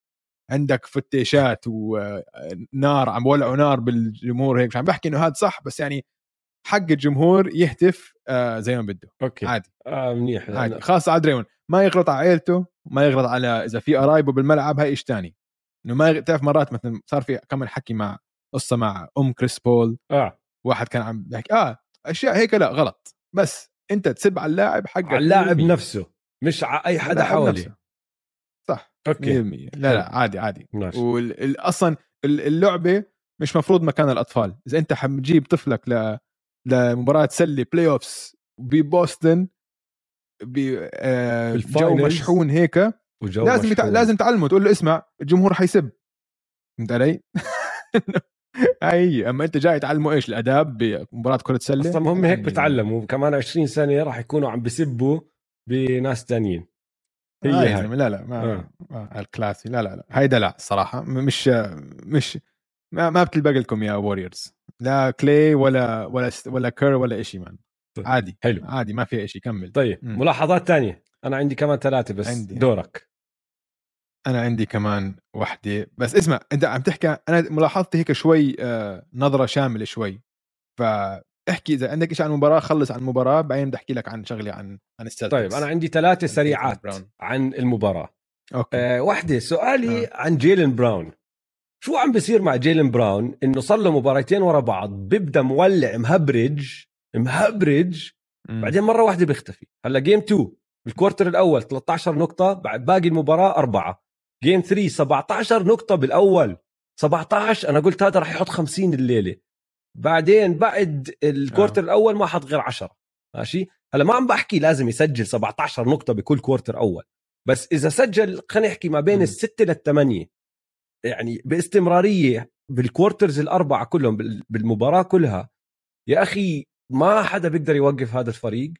عندك فتيشات ونار عم بولعوا نار بالجمهور هيك عم بحكي إنه هذا صح بس يعني حق الجمهور يهتف آه زي ما بده. okay. عادي. آه منيح. عادي. خاصة على دريمون. ما يغلط على عائلته ما يغلط على إذا في قرايبه بالملعب هاي إيش ثاني إنه ما تعرف مرات مثلا صار في كمان حكي مع قصة مع أم كريس بول. آه. واحد كان عم بيحكي آه أشياء هيك لا غلط. بس أنت تسب على اللاعب حقك على اللاعب 100%. نفسه مش على أي حدا حواليه. صح 100% أوكي لا لا عادي عادي. واصلا اللعبة مش مفروض مكان الأطفال. إذا أنت حتجيب طفلك ل لمباراة سلة playoffs ببوسطن بجو بال finals. مشحون هيك وجو لازم يتع... مشحون. لازم تعلمه تقول له اسمع الجمهور حيسب. فهمت علي؟ هي. أما أنت جاي تعلمه إيش؟ الأداب بمباراة كرة سلة؟ أصلا هم هيك بتعلموا. كمان 20 سنه راح يكونوا عم بسبوا بناس تانيين. هي هي هاي. لا لا ما, آه. ما ال classy. لا لا لا. هيدا لا الصراحه م- مش مش ما, ما بتلبق لكم يا ووريرز لا كلي ولا ولا ولا كير ولا شيء man طيب. عادي. حلو. عادي ما في شيء كمل. طيب مم. ملاحظات تانية. أنا عندي كمان ثلاثة بس عندي. دورك. أنا عندي كمان وحدة. بس اسمع أنت عم تحكي أنا ملاحظتي هيك شوي آه، نظرة شاملة شوي. فاحكي إذا عندك شيء عن المباراه خلص عن المباراه بعدين بدي أحكي لك عن شغله عن عن السلتكس. طيب أنا عندي ثلاثة سريعات. عن المباراة. okay. أه واحدة سؤالي آه. عن جيلن براون. شو عم بيصير مع جيلن براون؟ إنه صار له مباراتين ورا بعض بيبدأ مولع مهبرج مهبرج مم. بعدين مرة واحدة بيختفي. هلأ game 2 بال quarter الأول 13 نقطة بعد باقي المباراة أربعة. game 3 17 نقطة بالأول. 17 أنا قلت هذا راح يحط 50 الليلة. بعدين بعد ال quarter آه. الأول ما حط غير 10 ماشي هلا ما عم بحكي لازم يسجل 17 نقطة بكل quarter أول بس إذا سجل خلينا نحكي ما بين مم. الستة للثمانية يعني باستمرارية بال quarters الأربعة كلهم بال- بالمباراة كلها يا أخي ما حدا بيقدر يوقف هذا الفريق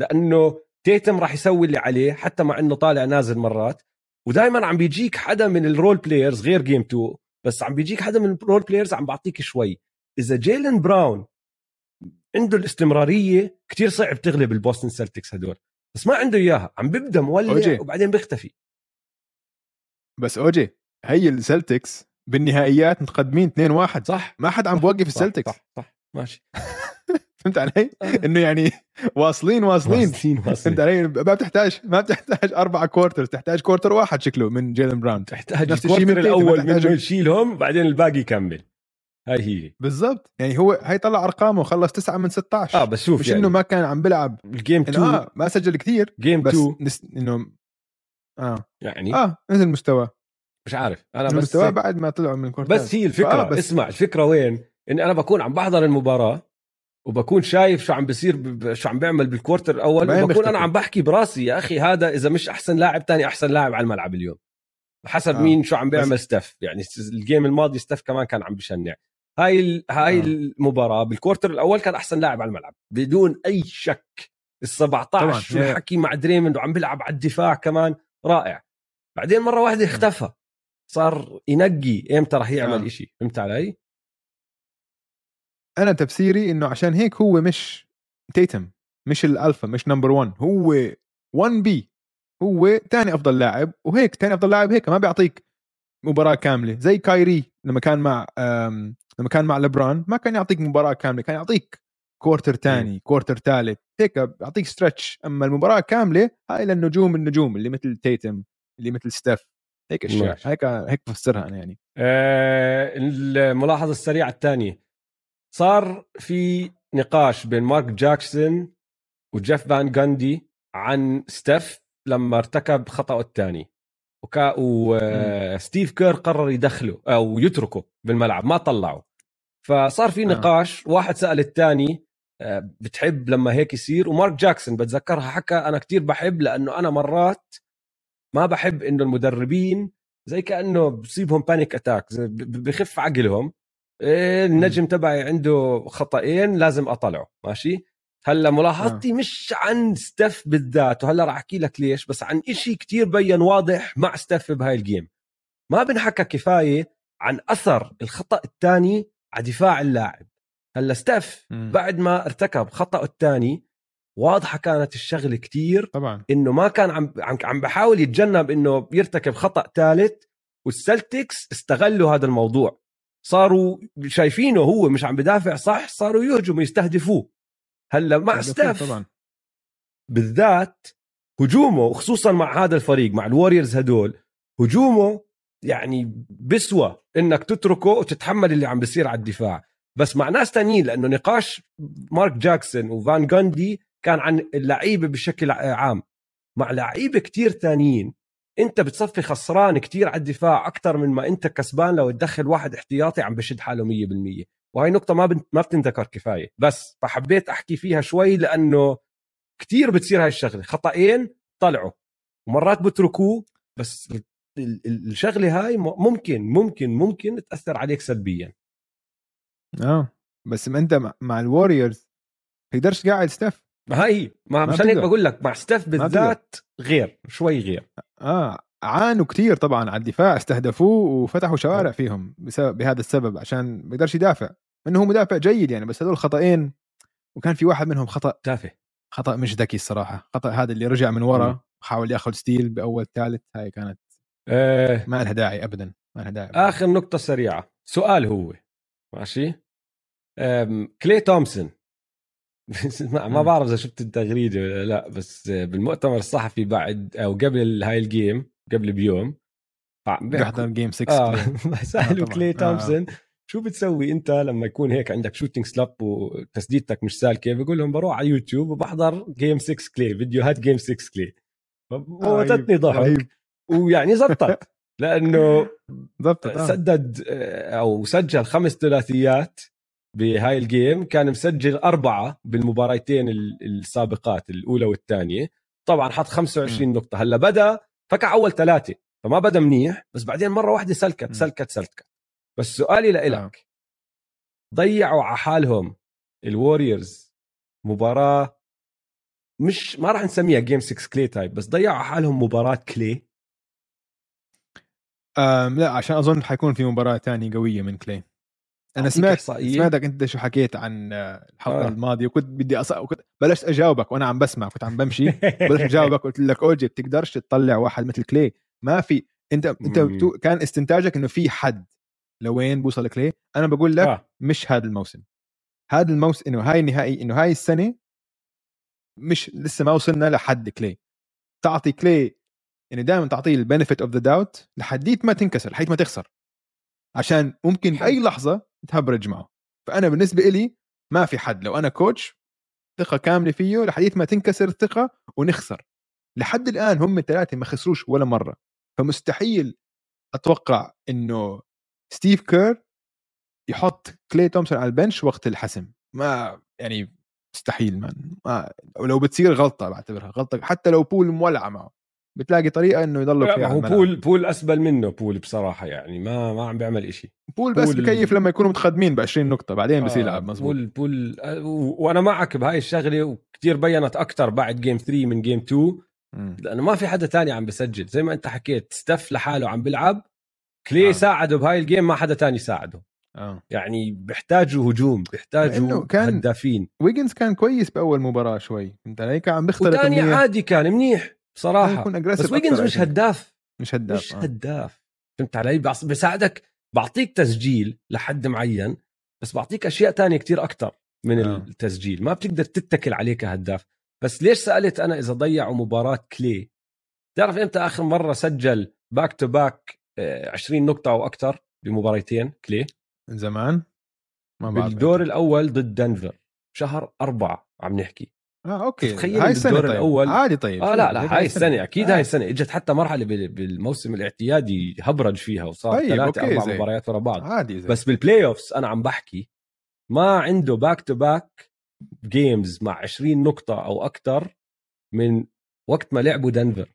لأنه تيتوم راح يسوي اللي عليه حتى مع إنه طالع نازل مرات ودائما عم بيجيك حدا من ال role players غير game 2 بس عم بيجيك حدا من ال role players عم بعطيك شوي إذا جيلن براون عنده الاستمرارية كتير صعب تغلب البوستن سلتكس هدول بس ما عنده إياها عم بيبدا مولع أوجي. وبعدين بيختفي. بس أوجي هي السلتكس بالنهائيات متقدمين 2-1 صح. ما حد عم بوقف السلتكس. صح صح. ماشي. فهمت علي؟ آه. إنه يعني واصلين واصلين. واصلين واصلين. فهمت علي؟ ما بتحتاج ما بتحتاج أربع quarters تحتاج quarter واحد شكله من جيلن براون. تحتاج الشيء من الأول منه يشيلهم بعدين الباقي يكمل. هاي هي. بالضبط. يعني هو هي طلع أرقامه خلص 9 من 16 آه بس شوف مش يعني إنه ما كان عم بيلعب. ال game إنه 2 آه ما سجل كثير game بس 2 نس... إنه آه. يعني آه نزل مستوى. مش عارف. أنا بس المستوى بعد ما طلعوا من كورتات بس هي الفكرة. فآه، بس- اسمع الفكرة وين؟ اني أنا بكون عم بحضر المباراة وبكون شايف شو عم بيصير ب- شو عم بيعمل بال quarter الأول وبكون أنا بيختفي. عم بحكي براسي يا أخي هذا إذا مش أحسن لاعب تاني أحسن لاعب على الملعب اليوم. حسب آه. مين شو عم بيعمل بس- ستف يعني ال game الماضي ستف كمان كان عم بشنع. هاي ال... هاي آه. المباراة بال quarter الأول كان أحسن لاعب على الملعب بدون أي شك ال 17 طبعاً. شو الحكي مع دريموند وعم بيلعب على الدفاع كمان رائع بعدين مرة واحدة اختفى صار ينقي إمتى راح يعمل آه. إشي فهمت علي؟ أنا تفسيري إنه عشان هيك هو مش تيتم مش الألفا مش number 1 هو 1 B هو ثاني أفضل لاعب وهيك ثاني أفضل لاعب هيك ما بيعطيك مباراة كاملة. زي كايري لما كان مع لما كان مع لبران ما كان يعطيك مباراة كاملة كان يعطيك quarter ثاني quarter ثالث هيك بيعطيك stretch أما المباراة كاملة هاي للنجوم النجوم اللي مثل تيتم اللي مثل ستيف. هيك اشياء. هيك هيك بفسرها أنا يعني. آه الملاحظة السريعة الثانية. صار في نقاش بين مارك جاكسون وجيف فان جاندي عن ستيف لما ارتكب خطأه الثاني. وكا وستيف كير قرر يدخله أو يتركه بالملعب ما طلعه. فصار في آه. نقاش واحد سأل الثاني بتحب لما هيك يصير؟ ومارك جاكسون بتذكرها حكى أنا كتير بحب لأنه أنا مرات ما بحب إنه المدربين زي كأنه بصيبهم panic attack بخف عقلهم. إيه النجم تبعي عنده خطأين لازم أطلعه ماشي؟ هلا ملاحظتي آه. مش عن ستيف بالذات وهلا راح أحكي لك ليش بس عن إشي كتير بين واضح مع ستيف بهاي ال game ما بنحكى كفاية عن أثر الخطأ الثاني على دفاع اللاعب. هلا ستيف. بعد ما ارتكب خطأه الثاني واضحة كانت الشغلة كتير طبعا. إنه ما كان عم عم عم بحاول يتجنب إنه يرتكب خطأ ثالث والسلتكس استغلوا هذا الموضوع. صاروا شايفينه هو مش عم بدافع صح صاروا يهجموا يستهدفوه. هلا مع ستاف. طبعا. بالذات هجومه خصوصا مع هذا الفريق مع الوريورز هدول هجومه يعني بسوى إنك تتركه وتتحمل اللي عم بيصير على الدفاع. بس مع ناس تانيين لأنه نقاش مارك جاكسون وفان جاندي كان عن اللعيبة بشكل عام. مع لعيبة كتير تانيين أنت بتصفي خسران كتير على الدفاع أكثر من ما أنت كسبان لو تدخل واحد احتياطي عم بشد حاله 100% وهي نقطة ما بنت ما بتنذكر كفاية. بس فحبيت أحكي فيها شوي لأنه كتير بتصير هاي الشغلة. خطأين طلعوا. ومرات بتركوه بس الشغلة هاي ممكن ممكن ممكن تأثر عليك سلبيا. آه. بس ما أنت مع الوريورز تقدرش قاعد ستيف ما هي ما مشان هيك بقول لك مع ستيف بالذات غير شوي غير. آه. عانوا كثير طبعا على الدفاع استهدفوه وفتحوا شوارع فيهم بسبب بهذا السبب عشان ما يقدرش يدافع. إنه هو مدافع جيد يعني بس هذول خطأين وكان في واحد منهم خطأ. تافه. خطأ مش ذكي الصراحة. خطأ هذا اللي رجع من ورا حاول يأخذ steal بأول ثالث هاي كانت آه. ما لها داعي ابدا ما لها داعي. أبداً. آخر نقطة سريعة. سؤال هو. ماشي؟ كلي تومسون. ما بعرف إذا شفت التغريدة ولا لا بس بالمؤتمر الصحفي بعد أو قبل هاي ال game قبل بيوم بيحضر game 6 آه سألوا كلي تومسون آه. شو بتسوي أنت لما يكون هيك عندك shooting slump وتسديدتك مش سالكه بقول لهم بروح على يوتيوب وبحضر game 6 كلي فيديوهات game 6 كلي موتتني ضحك. ويعني زبطت لأنه زبطت آه. سدد آه، أو سجل خمس ثلاثيات بهاي ال game كان مسجل أربعة بالمباراتين السابقات الأولى والثانية. طبعا حط 25 م. نقطة. هلأ بدأ فكع أول ثلاثة. فما بدأ منيح بس بعدين مرة واحدة سلكت سلكت سلكت. بس سؤالي لإلك. آه. ضيعوا على حالهم الوريورز مباراة مش ما راح نسميها game 6 كلي type بس ضيعوا على حالهم مباراة كلي أم لا عشان أظن حيكون في مباراة ثانية قوية من كلي أنا سمعت إحصائية. سمعتك أنت شو حكيت عن الحلقة آه. الماضية وكنت بدي أص... وكنت بلشت أجاوبك وأنا عم بسمع كنت عم بمشي. بلشت أجاوبك قلت لك أوجي بتقدرش تطلع واحد مثل كلي. ما في انت أنت بتو... كان استنتاجك إنه في حد لوين بوصل كلي. أنا بقول لك آه. مش هذا الموسم. هذا الموسم إنه هاي النهائي إنه هاي السنة مش لسه ما وصلنا لحد كلي. تعطي كلي يعني دائما تعطيه ال benefit of the doubt لحديت ما تنكسر لحديت ما تخسر. عشان ممكن بأي لحظة تهبرج معه فأنا بالنسبة لي ما في حد لو أنا coach ثقة كاملة فيه لحديت ما تنكسر الثقه ونخسر. لحد الآن هم الثلاثة ما خسروش ولا مرة. فمستحيل أتوقع إنه ستيف كير يحط كلي تومسون على ال bench وقت الحسم. ما يعني مستحيل ما ولو بتصير غلطة بعتبرها غلطة حتى لو بول مولعة معه. بتلاقي طريقة إنه يضل فيها هو بول بول أسبل منه بول بصراحة يعني ما ما عم بيعمل شيء بول بس بول بكيف لما يكونوا متقدمين ب 20 نقطة بعدين بصير يلعب آه مزبوط. بول بول وأنا معك بهاي الشغلة وكثير بينت أكثر بعد game 3 من game 2 لأنه ما في حدا تاني عم بسجل. زي ما أنت حكيت ستف لحاله عم بيلعب كلي آه. ساعده بهاي ال game ما حدا تاني ساعده. آه. يعني بيحتاجوا هجوم بيحتاجوا كمان هدافين. ويجنز كان كويس بأول مباراة شوي. أنت هيك عم بيخترق وثاني عادي كان منيح. بصراحة. بس ويجنز مش هداف. مش هداف مش آه. هداف. فهمت علي؟ بساعدك بعطيك تسجيل لحد معين بس بعطيك أشياء تانية كتير أكثر من آه. التسجيل. ما بتقدر تتكل عليه كهداف. بس ليش سألت أنا إذا ضيعوا مباراة كلي؟ تعرف إمتى آخر مرة سجل back to back 20 نقطة أو أكثر بمباريتين كلي؟ من زمان؟ ما بعرف. بالدور الأول ضد دنفر. شهر أربعة عم نحكي. آه okay تخيل هاي السنة طيب. الأول عادي طيب آه لا لا هاي السنة أكيد آه. هاي السنة إجت حتى مرحلة بالموسم الاعتيادي هبرج فيها وصار طيب. ثلاثة أربع. مباريات ورا بعض عادي زي. بس بال playoffs أنا عم بحكي ما عنده back to back games مع 20 نقطة أو أكثر من وقت ما لعبوا دنفر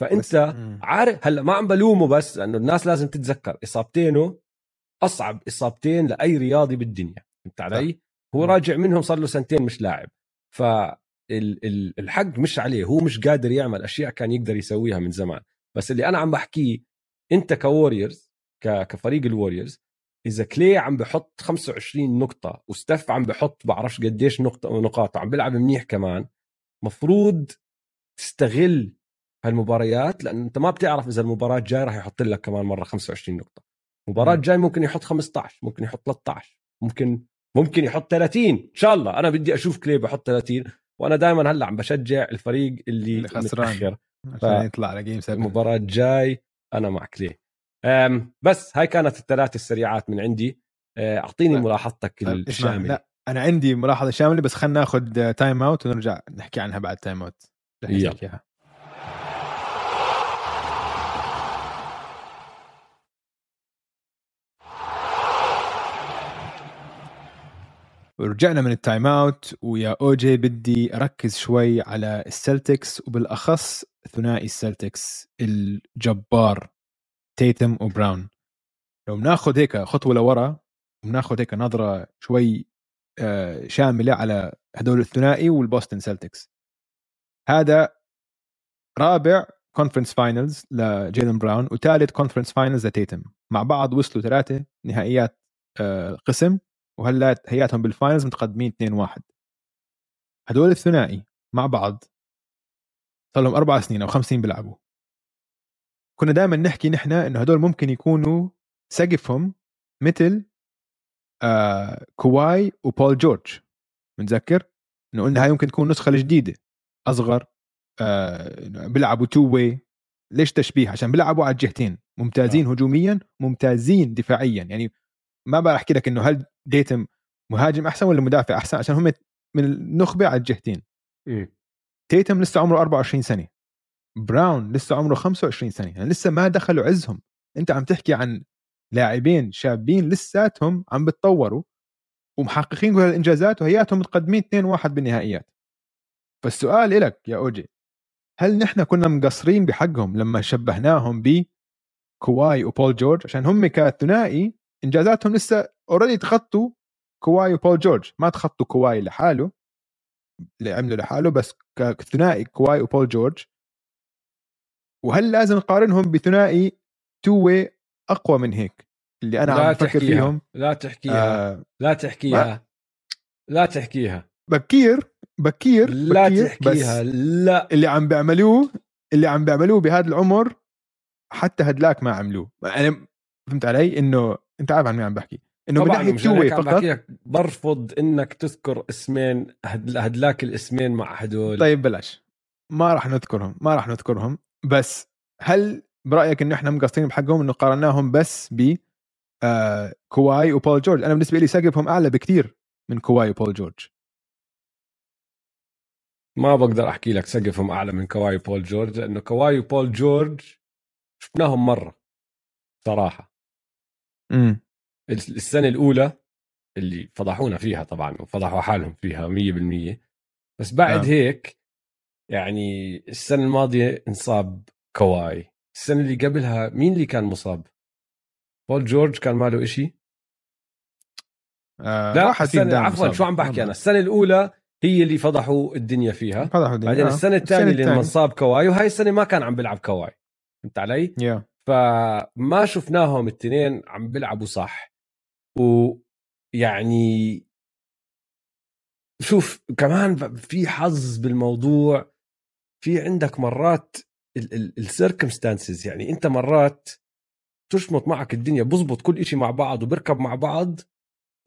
فأنت عارف هلأ ما عم بلومه بس لأنه الناس لازم تتذكر إصابتينه أصعب إصابتين لأي رياضي بالدنيا فهمت علي؟ هو راجع منهم صار له سنتين مش لاعب ف الحق مش عليه هو مش قادر يعمل أشياء كان يقدر يسويها من زمان. بس اللي أنا عم بحكيه أنت كووريورز كفريق الووريورز إذا كلي عم بحط 25 نقطة وستف عم بحط بعرفش قديش نقطة نقاط وعم بيلعب منيح كمان مفروض تستغل هالمباريات لأن أنت ما بتعرف إذا المباراة الجاي راح يحط لك كمان مرة 25 نقطة. المباراه الجاي ممكن يحط 15 ممكن يحط 13 ممكن ممكن يحط 30 إن شاء الله. أنا بدي أشوف كلي بحط 30 وأنا دائما هلأ عم بشجع الفريق اللي, اللي خسران عشان ف... يطلع على game 7 المباراة الجاي أنا مع كلي أم، بس هاي كانت الثلاث السريعات من عندي. أه، أعطيني طيب. ملاحظتك طيب، الشاملة. لا أنا عندي ملاحظة شاملة بس خلينا ناخذ time out ونرجع نحكي عنها بعد time out يلا. ورجعنا من ال time out ويا اوجي بدي أركز شوي على السلتكس وبالأخص ثنائي السلتكس الجبار تيتم وبراون. لو بناخذ هيك خطوة لورا وبناخذ هيك نظرة شوي آه، شاملة على هدول الثنائي والبوستن سلتكس هذا رابع conference finals لجيلن براون وثالث conference finals لتيتم مع بعض وصلوا ثلاثة نهائيات آه، قسم. وهلا هياتهم بال finals متقدمين 2-1 هدول الثنائي مع بعض صار لهم أربع سنين أو خمس سنين بيلعبوا. كنا دائما نحكي نحن إنه هدول ممكن يكونوا سقفهم مثل آه كواي وبول جورج. بنذكر إنه قلنا هاي ممكن تكون نسخة الجديده أصغر آه بيلعبوا two way ليش تشبيه؟ عشان بيلعبوا على الجهتين. ممتازين هجوميا ممتازين دفاعيا. يعني ما بحكي لك إنه هل ديتم مهاجم أحسن ولا مدافع أحسن؟ عشان هم من النخبة على الجهتين. مم. تيتم لسه عمره 24 سنة. براون لسه عمره 25 سنة. يعني لسه ما دخلوا عزهم. أنت عم تحكي عن لاعبين شابين لساتهم عم بتطوروا ومحققين كل الانجازات وهياتهم متقدمين 2-1 بالنهائيات. فالسؤال إلك يا أوجي هل نحن كنا مقصرين بحقهم لما شبهناهم ب كواي وبول جورج؟ عشان هم كثنائي إنجازاتهم لسه already تخطوا كواي وبول جورج. ما تخطوا كواي لحاله اللي عمله لحاله بس كثنائي كواي وبول جورج. وهل لازم نقارنهم بثنائي two way أقوى من هيك؟ اللي أنا عم بفكر. فيهم. لا تحكيها. آه لا تحكيها. لا تحكيها. بكير بكير لا بكير تحكيها. بس لا. اللي عم بيعملوه اللي عم بيعملوه بهذا العمر حتى هدلاك ما عملوه. أنا فهمت علي؟ إنه انت عارف عن مين عم بحكي. إنه من ناحيه عم فقط. برفض إنك تذكر اسمين هد- هدلاك الاسمين مع هدول. طيب بلاش. ما راح نذكرهم ما راح نذكرهم. بس هل برأيك إنه إحنا مقصرين بحقهم؟ إنه قارناهم بس ب آه كواي وبول جورج؟ أنا بالنسبة لي سقفهم أعلى بكثير من كواي وبول جورج. ما بقدر أحكي لك سقفهم أعلى من كواي بول جورج لأنه كواي وبول جورج شفناهم مرة صراحة. امم السنة الأولى اللي فضحونا فيها طبعا وفضحوا حالهم فيها 100% بس بعد آه. هيك يعني السنة الماضية انصاب كواي السنة اللي قبلها مين اللي كان مصاب بول جورج كان ماله إشي آه لا واحد السنة عفوا. شو عم بحكي أنا السنة الأولى هي اللي فضحوا الدنيا فيها فضحوا الدنيا. بعدين آه. السنة الثانية اللي لما. انصاب كواي وهاي السنة ما كان عم بيلعب كواي فهمت علي؟ yeah فما شفناهم الاثنين عم بيلعبوا صح. ويعني شوف كمان في حظ بالموضوع. في عندك مرات السيركمستانسز يعني انت مرات تشمط معك الدنيا بزبط كل إشي مع بعض وبركب مع بعض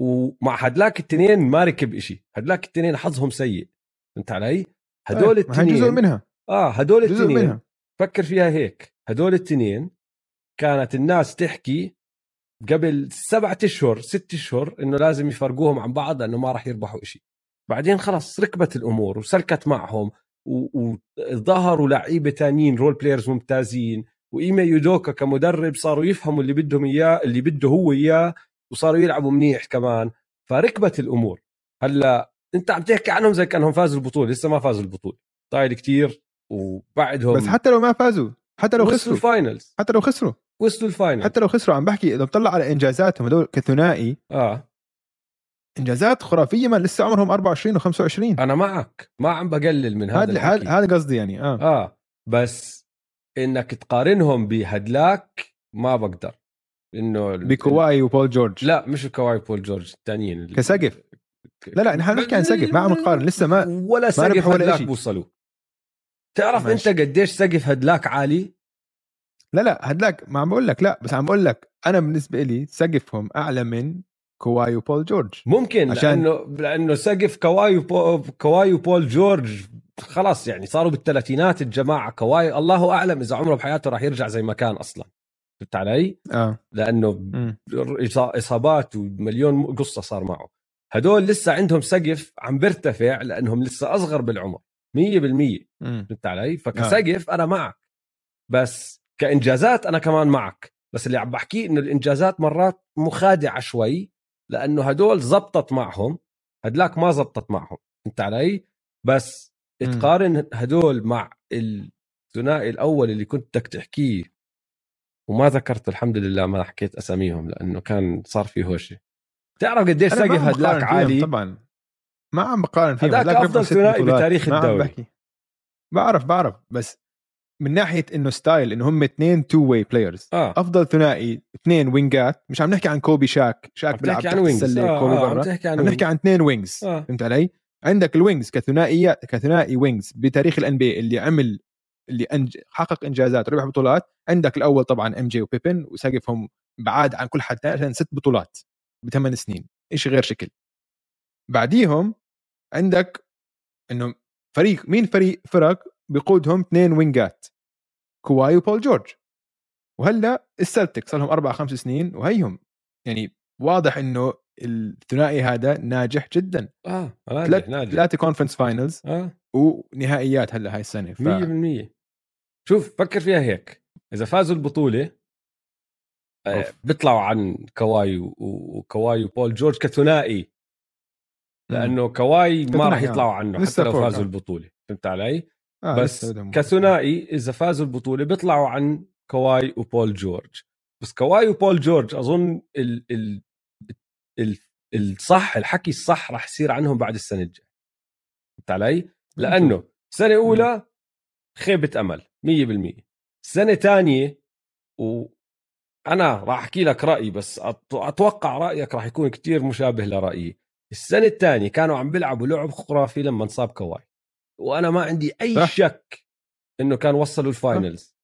ومع هدلاك التنين ما ركب إشي. هدلاك التنين حظهم سيء. فهمت علي؟ هدول هي جزء التنين منها. آه هدول التنين فكر فيها هيك. هدول التنين كانت الناس تحكي قبل سبعة أشهر ست أشهر إنه لازم يفرقوهم عن بعض لأنه ما راح يربحوا إشي. بعدين خلص ركبت الأمور وسلكت معهم وظهروا لعيبة تانيين role players ممتازين وايما يودوكا كمدرب صاروا يفهموا اللي بدهم إياه اللي بده هو إياه وصاروا يلعبوا منيح كمان. فركبت الأمور. هلأ أنت عم تحكي عنهم زي كأنهم فازوا البطولة لسه ما فازوا البطولة. طايل كتير وبعدهم بس حتى لو ما فازوا حتى لو خسروا. ال finals حتى لو خسروا. وصلوا ال final. حتى لو خسروا عم بحكي إذا بطلع على إنجازاتهم هدول كثنائي آه. إنجازات خرافية ما لسه عمرهم 24 و25 أنا معك. ما عم بقلل من هذا هذا هذا قصدي يعني آه. آه. بس إنك تقارنهم بهدلاك ما بقدر. إنه بكواي وبول جورج. لا مش كواي بول جورج الثانيين كسقف. لا لا نحن نحكي عن سقف ما عم نقارن لسه ما ولا سقف ولا هدلاك. بوصلوا. تعرف ماشي. أنت قديش سقف هدلاك عالي؟ لا لا هدلاك ما عم بقول لك لا بس عم بقول لك أنا بالنسبة لي سقفهم أعلى من كواي وبول جورج ممكن عشان- لأنه لأنه سقف كواي. كواي وبول جورج خلاص يعني صاروا بالثلاثينات الجماعة كواي الله أعلم إذا عمره بحياته راح يرجع زي ما كان أصلا فهمت علي؟ آه لأنه مم. إصابات ومليون قصة صار معه هدول لسه عندهم سقف عم بيرتفع لأنهم لسه أصغر بالعمر 100% مم. فهمت علي؟ فكسقف أنا معك بس كإنجازات أنا كمان معك بس اللي عم بحكيه إنه الإنجازات مرات مخادعه شوي لأنه هدول زبطت معهم هدلاك ما زبطت معهم فهمت علي؟ بس مم. تقارن هدول مع الثنائي الأول اللي كنت بدك تحكيه وما ذكرت الحمد لله ما حكيت أساميهم لأنه كان صار في هوشة بتعرف قديش سقف هدلاك عالي طبعا ما عم بقارن فيهم أفضل ست ثنائي. بتاريخ الدوري. بعرف بعرف بس من ناحية إنه ستايل إنه هم اثنين two-way players أفضل ثنائي اثنين وينجات مش عم نحكي عن كوبي شاك شاك عم بيلعب تحت السلة آه كوبي آه عم برا. تحكي عن عم نحكي عن اثنين wings آه. فهمت علي؟ عندك ال wings كثنائية كثنائي wings بتاريخ ال NBA اللي عمل اللي أنج... حقق إنجازات ربح بطولات. عندك الأول طبعا ام جي وبيبن وسقفهم بعاد عن كل حد عشان ست بطولات بثمان سنين. شيء غير شكل. بعديهم عندك إنه فريق مين فريق فرق بيقودهم اثنين وينجات كواي وبول جورج. وهلأ السلتك صار لهم أربع خمس سنين وهيهم. يعني واضح إنه الثنائي هذا ناجح جدا. آه ناجح ثلاث ناجح. ثلاثة conference finals آه. ونهائيات هلأ هاي السنة ف... 100% شوف فكر فيها هيك. إذا فازوا البطولة آه، أوف. بيطلعوا عن كواي و- وكواي وبول جورج كثنائي. لأنه كواي ما راح آه. يطلعوا عنه لسه حتى لو فازوا آه. البطولة. فهمت علي؟ آه بس كثنائي إذا فازوا البطولة بيطلعوا عن كواي وبول جورج. بس كواي وبول جورج أظن ال ال ال الصح الحكي الصح راح يصير عنهم بعد السنة الجاية. فهمت علي؟ لأنه سنه اولى خيبة أمل 100% سنه ثانية وأنا راح أحكي لك رأيي بس أتوقع رأيك راح يكون كتير مشابه لرأيي. السنة الثانية كانوا عم بيلعبوا لعب خرافي لما انصاب كواي. وأنا ما عندي أي صح. شك إنه كان وصلوا ال finals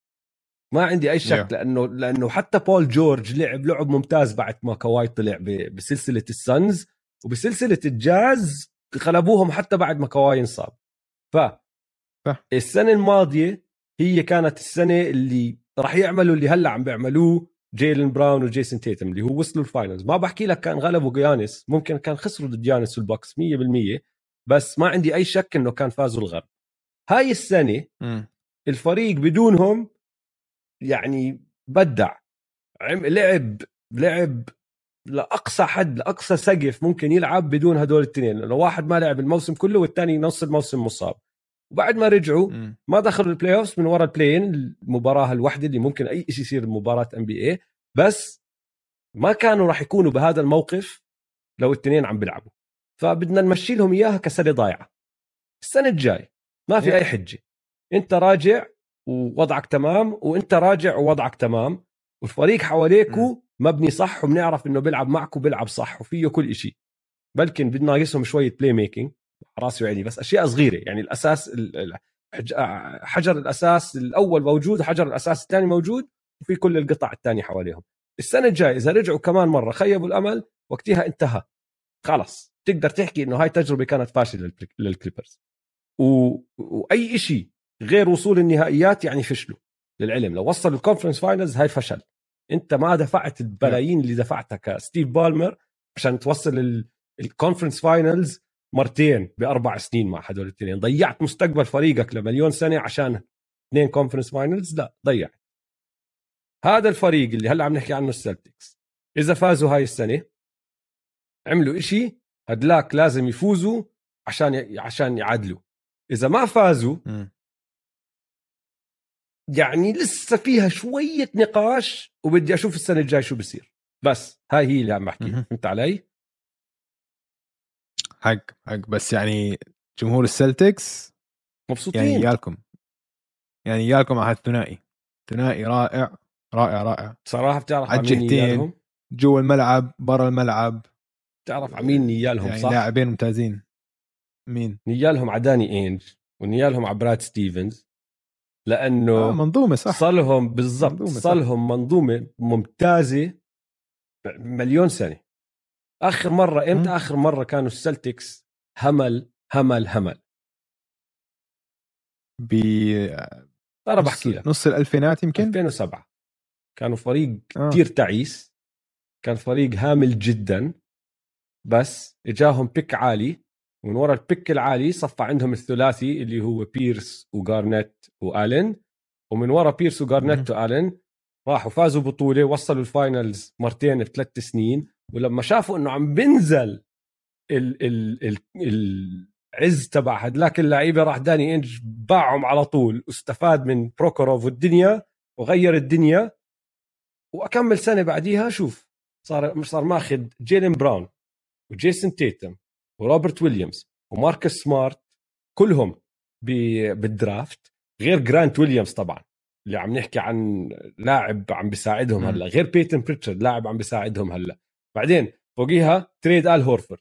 ما عندي أي شك Yeah. لأنه لأنه حتى بول جورج لعب لعب ممتاز بعد ما كواي طلع بسلسلة السنز وبسلسلة الجاز غلبوهم حتى بعد ما كواي انصاب ف. السنة الماضية هي كانت السنة اللي راح يعملوا اللي هلأ عم بيعملوه جيلن براون وجيسون تيتم اللي هو وصلوا ال finals ما بحكي لك كان غلبوا يانس ممكن كان خسروا ضد يانس والباكس 100% بس ما عندي أي شك إنه كان فازوا الغرب. هاي السنة مم. الفريق بدونهم يعني بدع. لعب لعب لأقصى حد لأقصى سقف ممكن يلعب بدون هدول الاثنين لأنه واحد ما لعب الموسم كله والثاني نص الموسم مصاب. وبعد ما رجعوا. ما دخلوا ال playoffs من ورا ال play-in المباراة الوحدة اللي ممكن أي شيء يصير بمباراه NBA بس ما كانوا راح يكونوا بهذا الموقف لو الاثنين عم بيلعبوا. فبدنا نمشي لهم إياها كسنة ضايعة. السنة الجاي ما في. أي حجة. أنت راجع ووضعك تمام وأنت راجع ووضعك تمام. والفريق حواليكو مبني صح وبنعرف إنه بيلعب معك وبيلعب صح وفيه كل شيء بلكن بدنا ناقصهم شوية playmaking راسي وعيني. بس أشياء صغيرة. يعني الأساس ال- ال- حج- حجر الأساس الأول موجود وحجر الأساس الثاني موجود وفي كل القطع الثانية حواليهم. السنة الجاية إذا رجعوا كمان مرة خيبوا الأمل وقتها انتهى. خلص تقدر تحكي إنه هاي تجربة كانت فاشلة للكليبرز. و... وأي شيء غير وصول النهائيات يعني فشلوا للعلم. لو وصلوا ال conference finals هاي فشل. أنت ما دفعت البلايين اللي دفعتها كستيف بالمر عشان توصل ال- ال conference finals مرتين بأربع سنين مع هدول الاثنين ضيعت مستقبل فريقك لمليون سنة عشان اثنين conference finals لا ضيعت. هذا الفريق اللي هلأ عم نحكي عنه السلتكس إذا فازوا هاي السنة عملوا إشي هدلاك لازم يفوزوا عشان. عشان يعادلوا إذا ما فازوا مم. يعني لسه فيها شوية نقاش وبدي أشوف السنة الجاي شو بصير. بس هاي هي اللي عم مهم. فهمت علي؟ حق حق. بس يعني جمهور السلتكس مبسوطين يعني يعني نيالكم. يعني نيالكم على الثنائي ثنائي رائع رائع رائع. صراحة بتعرف على جوا الملعب برا الملعب. بتعرف على مين نيالهم يعني صح؟ لاعبين ممتازين. مين؟ نيالهم على داني إينج ونيالهم على براد ستيفنز لأنه آه منظومة صح. صرلهم بالضبط منظومة، صح. صرلهم منظومة ممتازة مليون سنة. آخر مرة إمتى. آخر مرة كانوا السلتكس همل همل همل؟ ب ترى بحكي لك. نص الألفينات يمكن؟ 2007 كانوا فريق آه. كتير تعيس كان فريق هامل جدا. بس إجاهم بيك عالي ومن ورا البيك العالي صفى عندهم الثلاثي اللي هو بيرس وجارنيت والين ومن ورا بيرس وجارنيت والين راحوا فازوا بطولة وصلوا ال finals مرتين في ثلاث سنين ولما شافوا إنه عم بنزل ال ال ال العز تبع هدلاك اللعيبة راح داني إنج باعهم على طول واستفاد من بروخوروف والدنيا وغير الدنيا وأكمل سنة بعديها شوف صار صار ماخذ جيلين براون وجيسون تيتم وروبرت ويليامز وماركوس سمارت كلهم بال draft غير جرانت ويليامز طبعا اللي عم نحكي عن لاعب عم بيساعدهم هلأ غير بيتن بريتشارد لاعب عم بيساعدهم هلأ. بعدين فوقيها trade آل هورفورد.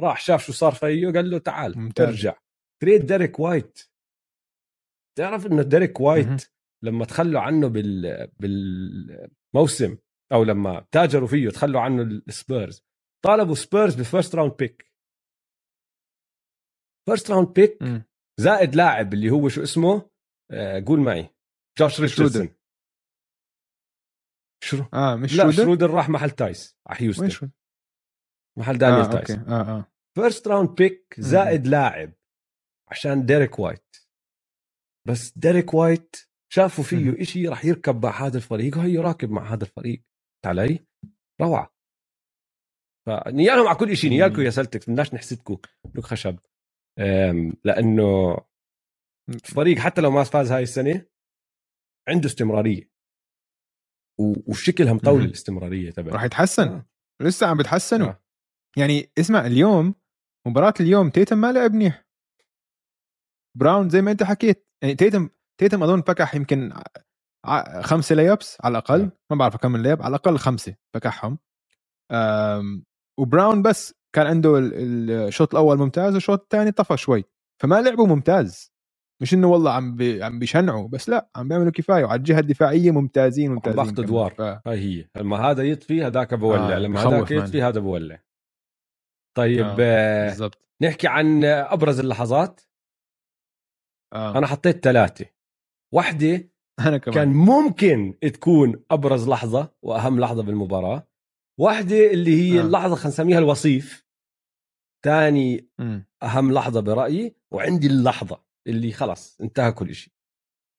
راح شاف شو صار فيه قال له تعال ممتاز. ارجع. trade ديريك وايت. تعرف إنه ديريك وايت م- لما تخلوا عنه بال بالموسم أو لما تاجروا فيه تخلوا عنه السبيرز طالبوا سبيرز ب first round pick first round pick زائد لاعب اللي هو شو اسمه؟ آه قول معي. جوش ريتشاردسون. شو آه مش لا شرودر, راح محل تايس على هيوستن. محل دانيال آه تايس. okay. آه آه. first round pick زائد لاعب عشان ديريك وايت. بس ديريك وايت شافوا فيه إشي راح يركب مع هذا الفريق وهي راكب مع هذا الفريق. علي. روعة. فنيالهم على كل شيء نيالكم يا سلتك بدناش نحسدكم لك خشب. لأنه الفريق حتى لو ما فاز هاي السنة عنده استمرارية. وشكلها مطول الاستمرارية تبعه. راح يتحسن. آه. لسه عم بتحسنوا. آه. يعني اسمع اليوم مباراة اليوم تيتم ما لعب منيح. براون زي ما انت حكيت. يعني تيتم تيتم أظن فكح يمكن خمسة ليبس على الأقل. آه. ما بعرف كم ليب على الأقل خمسة فكحهم. وبراون بس كان عنده الشوط الأول ممتاز والشوط الثاني طفى شوي فما لعبوا ممتاز. مش إنه والله عم بي عم بيشنعوا بس لا عم بيعملوا كفاية وعلى الجهة الدفاعية ممتازين ممتازين باخذ ادوار ف... هاي هي. لما هذا يطفي هذاك بولع. آه لما هذاك يطفي هذا بولع. طيب آه. آه بالزبط. نحكي عن أبرز اللحظات؟ آه. أنا حطيت ثلاثة. واحدة أنا كمان. كان ممكن تكون أبرز لحظة وأهم لحظة بالمباراة واحدة اللي هي آه. اللحظة خلينا نسميها الوصيف. ثاني أهم لحظة برأيي وعندي اللحظة اللي خلص انتهى كل شيء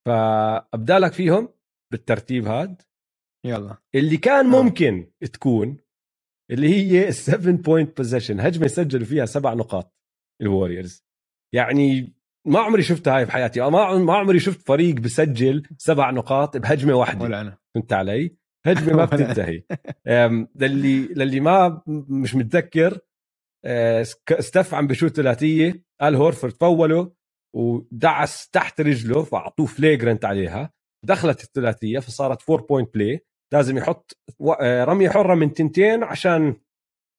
فابدا لك فيهم بالترتيب هاد. يلا. اللي كان ممكن تكون اللي هي 7 point possession هجمة سجلوا فيها سبع نقاط الوريورز يعني ما عمري شفتها هاي بحياتي. ما ما عمري شفت فريق بسجل سبع نقاط بهجمة واحدة. ولا أنا. فهمت علي؟ هجمة ما بتنتهي. للي للي ما مش متذكر آه، ستيف عم بشوت ثلاثية آل هورفورد فوله ودعس تحت رجله فأعطوه flagrant عليها دخلت الثلاثية فصارت four point play لازم يحط آه، رميه حرة من تنتين عشان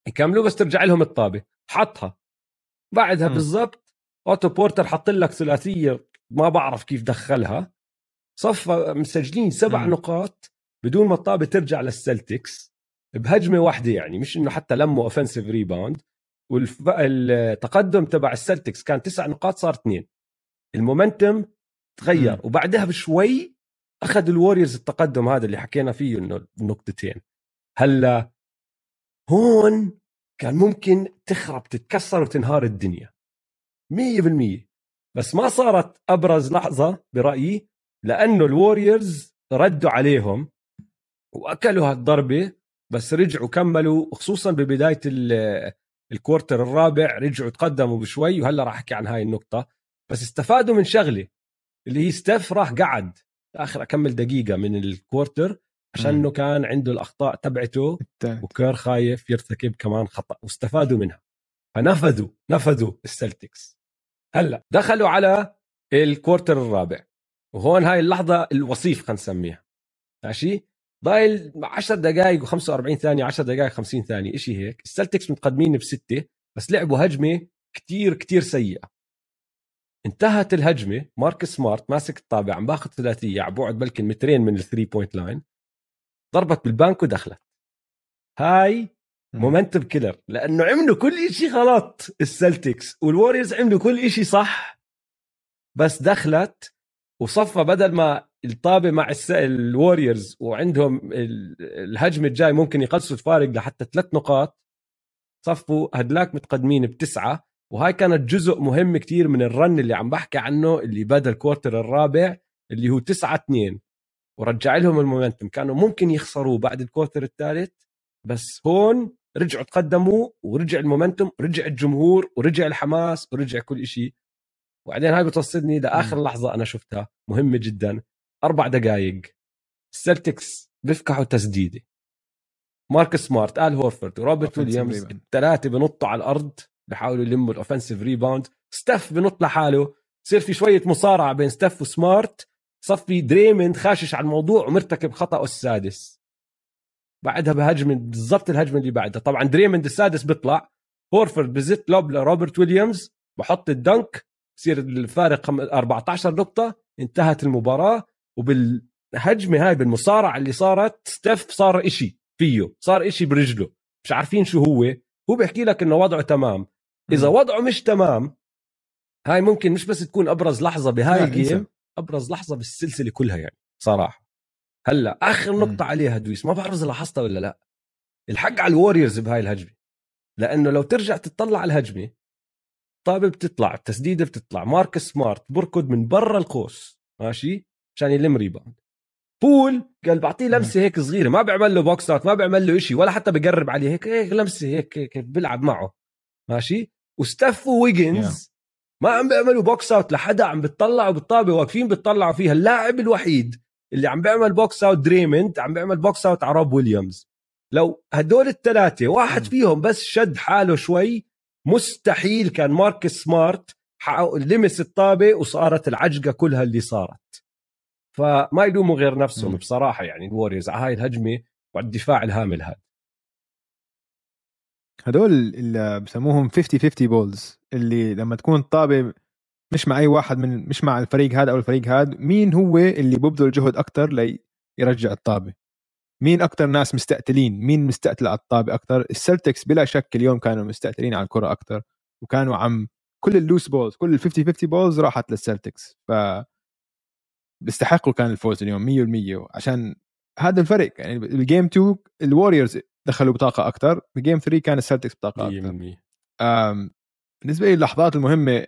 يكملوا بس ترجع لهم الطابة. حطها. بعدها بالضبط أوتو بورتر حط لك ثلاثية ما بعرف كيف دخلها. صفى مسجلين سبع م. نقاط. بدون ما الطابة ترجع للسلتكس بهجمة واحدة يعني مش إنه حتى لموا offensive rebound والتقدم تبع السلتكس كان تسع نقاط صار اثنين. ال momentum تغير م. وبعدها بشوي أخذ الوريورز التقدم هذا اللي حكينا فيه إنه النقطتين هلا هون كان ممكن تخرب تتكسر وتنهار الدنيا. مية بالمية. بس ما صارت أبرز لحظة برأيي لأنه الوريورز ردوا عليهم وأكلوا هالضربة بس رجعوا كملوا خصوصا ببداية ال quarter الرابع رجعوا تقدموا بشوي وهلأ راح أحكي عن هاي النقطة. بس استفادوا من شغلة اللي هي ستيف راح قعد. آخر أكمل دقيقة من ال quarter عشان إنه كان عنده الأخطاء تبعته وكير خايف يرتكب كمان خطأ واستفادوا منها. فنفذوا نفذوا السلتكس هلأ دخلوا على ال quarter الرابع. وهون هاي اللحظة الوصيف خلينا نسميها. ماشي؟ ضايل 10 دقائق و45 ثانية 10 دقائق 50 ثانية شيء هيك. السلتكس متقدمين بستة بس لعبوا هجمة كتير كتير سيئة. انتهت الهجمة مارك سمارت ماسك الطابة عم باخذ ثلاثية على بعد بلكن مترين من ال three point line. ضربت بالبانك ودخلت هاي momentum killer لأنه عملوا كل شيء غلط السلتكس والوريورز عملوا كل شيء صح. بس دخلت وصفى بدل ما الطابة مع الوريورز وعندهم الهجم الجاي ممكن يقصوا الفارق لحتى ثلاث نقاط صفوا هدلاك متقدمين بتسعة وهاي كانت جزء مهم كتير من ال run اللي عم بحكي عنه اللي بدا ال quarter الرابع اللي هو 9 2 ورجع لهم ال momentum كانوا ممكن يخسروا بعد ال quarter الثالث بس هون رجعوا تقدموا ورجع ال momentum رجع الجمهور ورجع الحماس ورجع كل شيء وبعدين هاي بتوصلني لآخر لحظة أنا شفتها مهمة جدا. أربع دقائق السلتكس بيفكحوا تسديدة. مارك سمارت آل هورفورد وروبرت ويليامز الثلاثة بنطوا على الأرض بحاولوا يلموا ال offensive rebound ستيف بنط لحاله. بصير في شوية مصارعة بين ستيف وسمارت. صفي دريمند خاشش على الموضوع ومرتكب خطأه السادس. بعدها بهجمة بالضبط الهجمة اللي بعدها. طبعا دريمند السادس بيطلع. هورفورد بزت lob لروبرت ويليامز. بحط ال dunk. بصير الفارق 14 نقطة انتهت المباراة وبالهجمة هاي بالمصارعة اللي صارت ستيف صار إشي فيه صار إشي برجله. مش عارفين شو هو. هو بيحكي لك إنه وضعه تمام. إذا وضعه مش تمام هاي ممكن مش بس تكون أبرز لحظة بهاي ال game أبرز لحظة بالسلسلة كلها يعني صراحة. هلأ آخر نقطة م. عليها دويس ما بعرف إذا لاحظتها ولا لا. الحق على الوريورز بهاي الهجمة. لأنه لو ترجع تطلع على الهجمة طابه بتطلع التسديدة بتطلع مارك سمارت بركض من برا القوس ماشي؟ عشان يلم rebound. بول قال بعطيه لمسة هيك صغيرة ما بيعمل له box out ما بيعمل له شيء ولا حتى بقرب عليه هيك هيك لمسة هيك هيك بيلعب معه ماشي؟ وستيف ويجنز yeah. ما عم بيعملوا box out لحدا عم بتطلعوا بالطابه واقفين بتطلعوا فيها. اللاعب الوحيد اللي عم بيعمل box out دريمند عم بيعمل box out على روب ويليامز. لو هدول الثلاثه واحد فيهم بس شد حاله شوي مستحيل كان مارك سمارت لمس الطابة وصارت العجقة كلها اللي صارت. فما يلوموا غير نفسهم بصراحة يعني الوريورز. على هاي الهجمة وعلى الدفاع الهامل هذا هدول اللي بسموهم 50 50 balls اللي لما تكون طابه مش مع أي واحد من مش مع الفريق هذا أو الفريق هذا مين هو اللي ببذل جهد أكثر ليرجع الطابة؟ مين أكثر ناس مستقتلين؟ مين مستقتل على الطابه أكثر السلتكس بلا شك اليوم كانوا مستقتلين على الكرة أكثر وكانوا عم كل ال loose balls كل ال 50 50 balls راحت للسلتكس ف بيستحقوا كان الفوز اليوم 100% عشان هذا الفرق يعني ال game 2 الوريورز دخلوا بطاقة أكثر ب game 3 كان السلتكس بطاقة أكثر بالنسبة لي اللحظات المهمة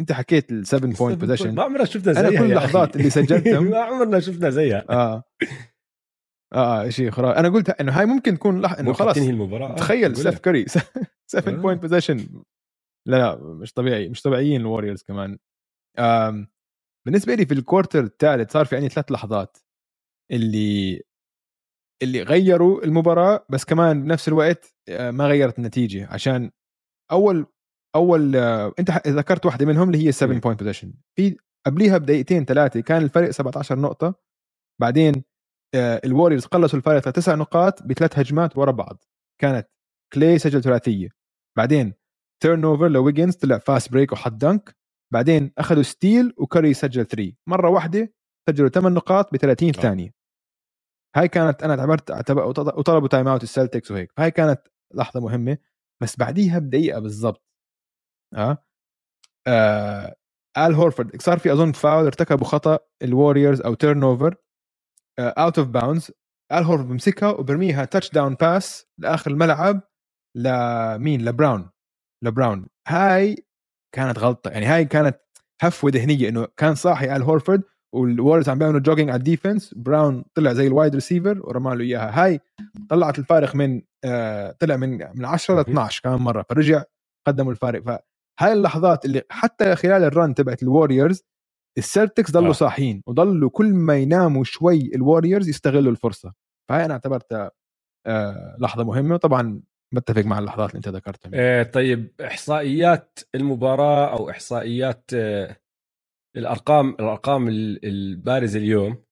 أنت حكيت ال 7 point possession ما عمرنا شفنا زيها أنا كل اللحظات اللي سجلتهم ما عمرنا شفنا زيها. آه. آه, آه شيء خرافي أنا قلت إنه هاي ممكن تكون لح... إنه خلاص. تنهي المباراة. تخيل ستيف كاري 7 point possession لا لا مش طبيعي مش طبيعيين الوريورز كمان. آم بالنسبة لي في ال quarter الثالث صار في عندي ثلاث لحظات اللي اللي غيروا المباراة بس كمان بنفس الوقت آه، ما غيرت النتيجة. عشان أول أول آه، أنت ذكرت واحدة منهم اللي هي 7 point possession في قبليها بدقيقتين ثلاثة كان الفرق 17 نقطة. بعدين آه، الوريورز قلصوا الفارق لتسع نقاط بثلاث هجمات ورا بعض. كانت كلاي سجل ثلاثية. بعدين turnover لويجنز طلع fast break وحط dunk بعدين أخذوا steal وكاري سجل 3 مرة واحدة سجلوا 8 نقاط ب 30 ثانية. هاي كانت أنا اعتبرت وطلبوا timeout السلتكس وهيك. هاي كانت لحظة مهمة. بس بعديها بدقيقة بالضبط. آه, آه آل هورفورد صار في أظن فاول ارتكبوا خطأ. الوريورز أو turnover out of bounds ال هورفورد بمسكها وبرميها touchdown pass لآخر الملعب لمين؟ لبراون. لبراون. هاي كانت غلطة. يعني هاي كانت هفوة ذهنية إنه كان صاحي آل هورفورد والوريورز عم بيعملوا jogging على ال defense براون طلع زي ال wide receiver ورمى له إياها. هاي طلعت الفارق من آه طلع من من 10 ل 12 كمان مرة. فرجع قدموا الفارق. فهاي اللحظات اللي حتى خلال ال run تبعت الوريورز السلتكس ضلوا آه. صاحيين وضلوا كل ما يناموا شوي الوريورز يستغلوا الفرصة فهاي أنا اعتبرتها آه لحظة مهمة وطبعا بتفق مع اللحظات اللي أنت ذكرتها آه طيب إحصائيات المباراة أو إحصائيات آه الأرقام الأرقام البارزه اليوم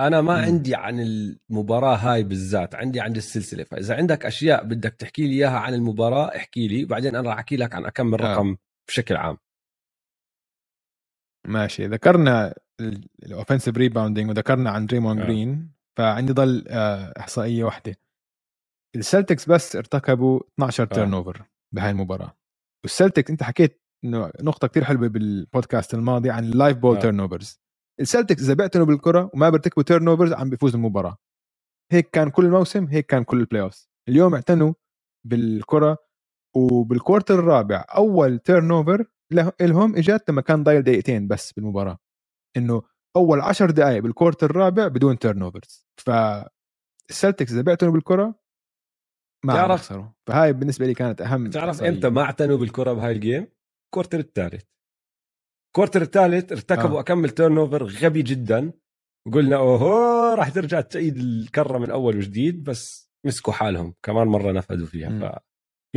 أنا ما م. عندي عن المباراة هاي بالذات عندي عن السلسلة فإذا عندك أشياء بدك تحكي لي إياها عن المباراة احكي لي وبعدين أنا راح أحكي لك عن اكمل آه. رقم بشكل عام ماشي. ذكرنا ال offensive rebounding وذكرنا عن دريموند آه. جرين فعندي ضل آه، إحصائية واحدة. السلتكس بس ارتكبوا 12 turnover بهاي المباراة. والسلتكس أنت حكيت إنه نقطة كتير حلوة بالبودكاست الماضي عن ال live ball آه. turnovers السلتكس اذا بيعتنوا بالكرة وما بيرتكبوا turnovers عم بيفوز المباراة. هيك كان كل الموسم هيك كان كل ال playoff اليوم اعتنوا بالكرة وبال quarter الرابع أول turnover لهم إجت لما كان ضايل دقيقتين بس بالمباراة إنه أول عشر دقائق بال quarter الرابع بدون turnovers ف السلتكس إذا بيعتنوا بالكرة ما تعرف- يخسروا فهاي بالنسبة لي كانت أهم تعرف. إمتى ما اعتنوا بالكرة بهاي ال game؟ ال quarter الثالث ال quarter الثالث ارتكبوا آه. اكمل turnover غبي جدا وقلنا اوه راح ترجع تعيد الكرة من أول وجديد بس مسكوا حالهم كمان مرة نفذوا فيها.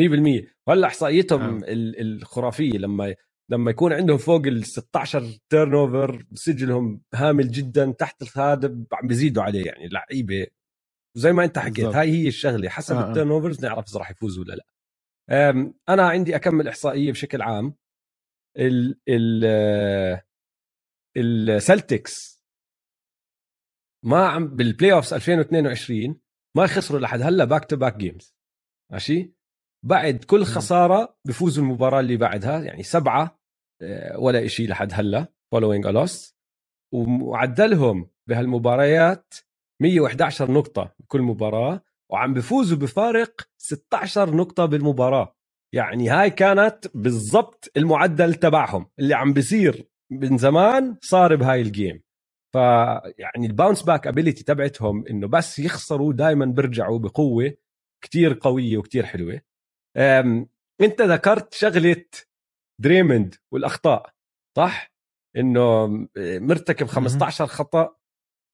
ف 100% وهلا إحصائيتهم آه. ال- الخرافية لما لما يكون عندهم فوق ال 16 turnover سجلهم هامل جدا تحت هذا عم بيزيدوا عليه يعني لعيبة زي ما أنت حكيت. هاي هي الشغلة حسب آه، آه. ال turnovers نعرف إذا راح يفوزوا ولا لا أنا عندي أكمل إحصائية بشكل عام ال ال السلتكس ما عم بال playoffs 2022 ما خسروا لحد هلا back to back games ماشي بعد كل خسارة بفوزوا المباراة اللي بعدها يعني سبعة آه، ولا إشي لحد هلأ following a loss ومعدلهم بهالمباريات 111 نقطة بكل مباراة وعم بفوزوا بفارق 16 نقطة بالمباراة. يعني هاي كانت بالضبط المعدل تبعهم اللي عم بيصير من زمان صار بهاي ال game فيعني ال bounce back ability تبعتهم إنه بس يخسروا دائما بيرجعوا بقوة كتير قوية وكتير حلوة. انت ذكرت شغلة دريموند والأخطاء صح؟ إنه مرتكب 15 خطأ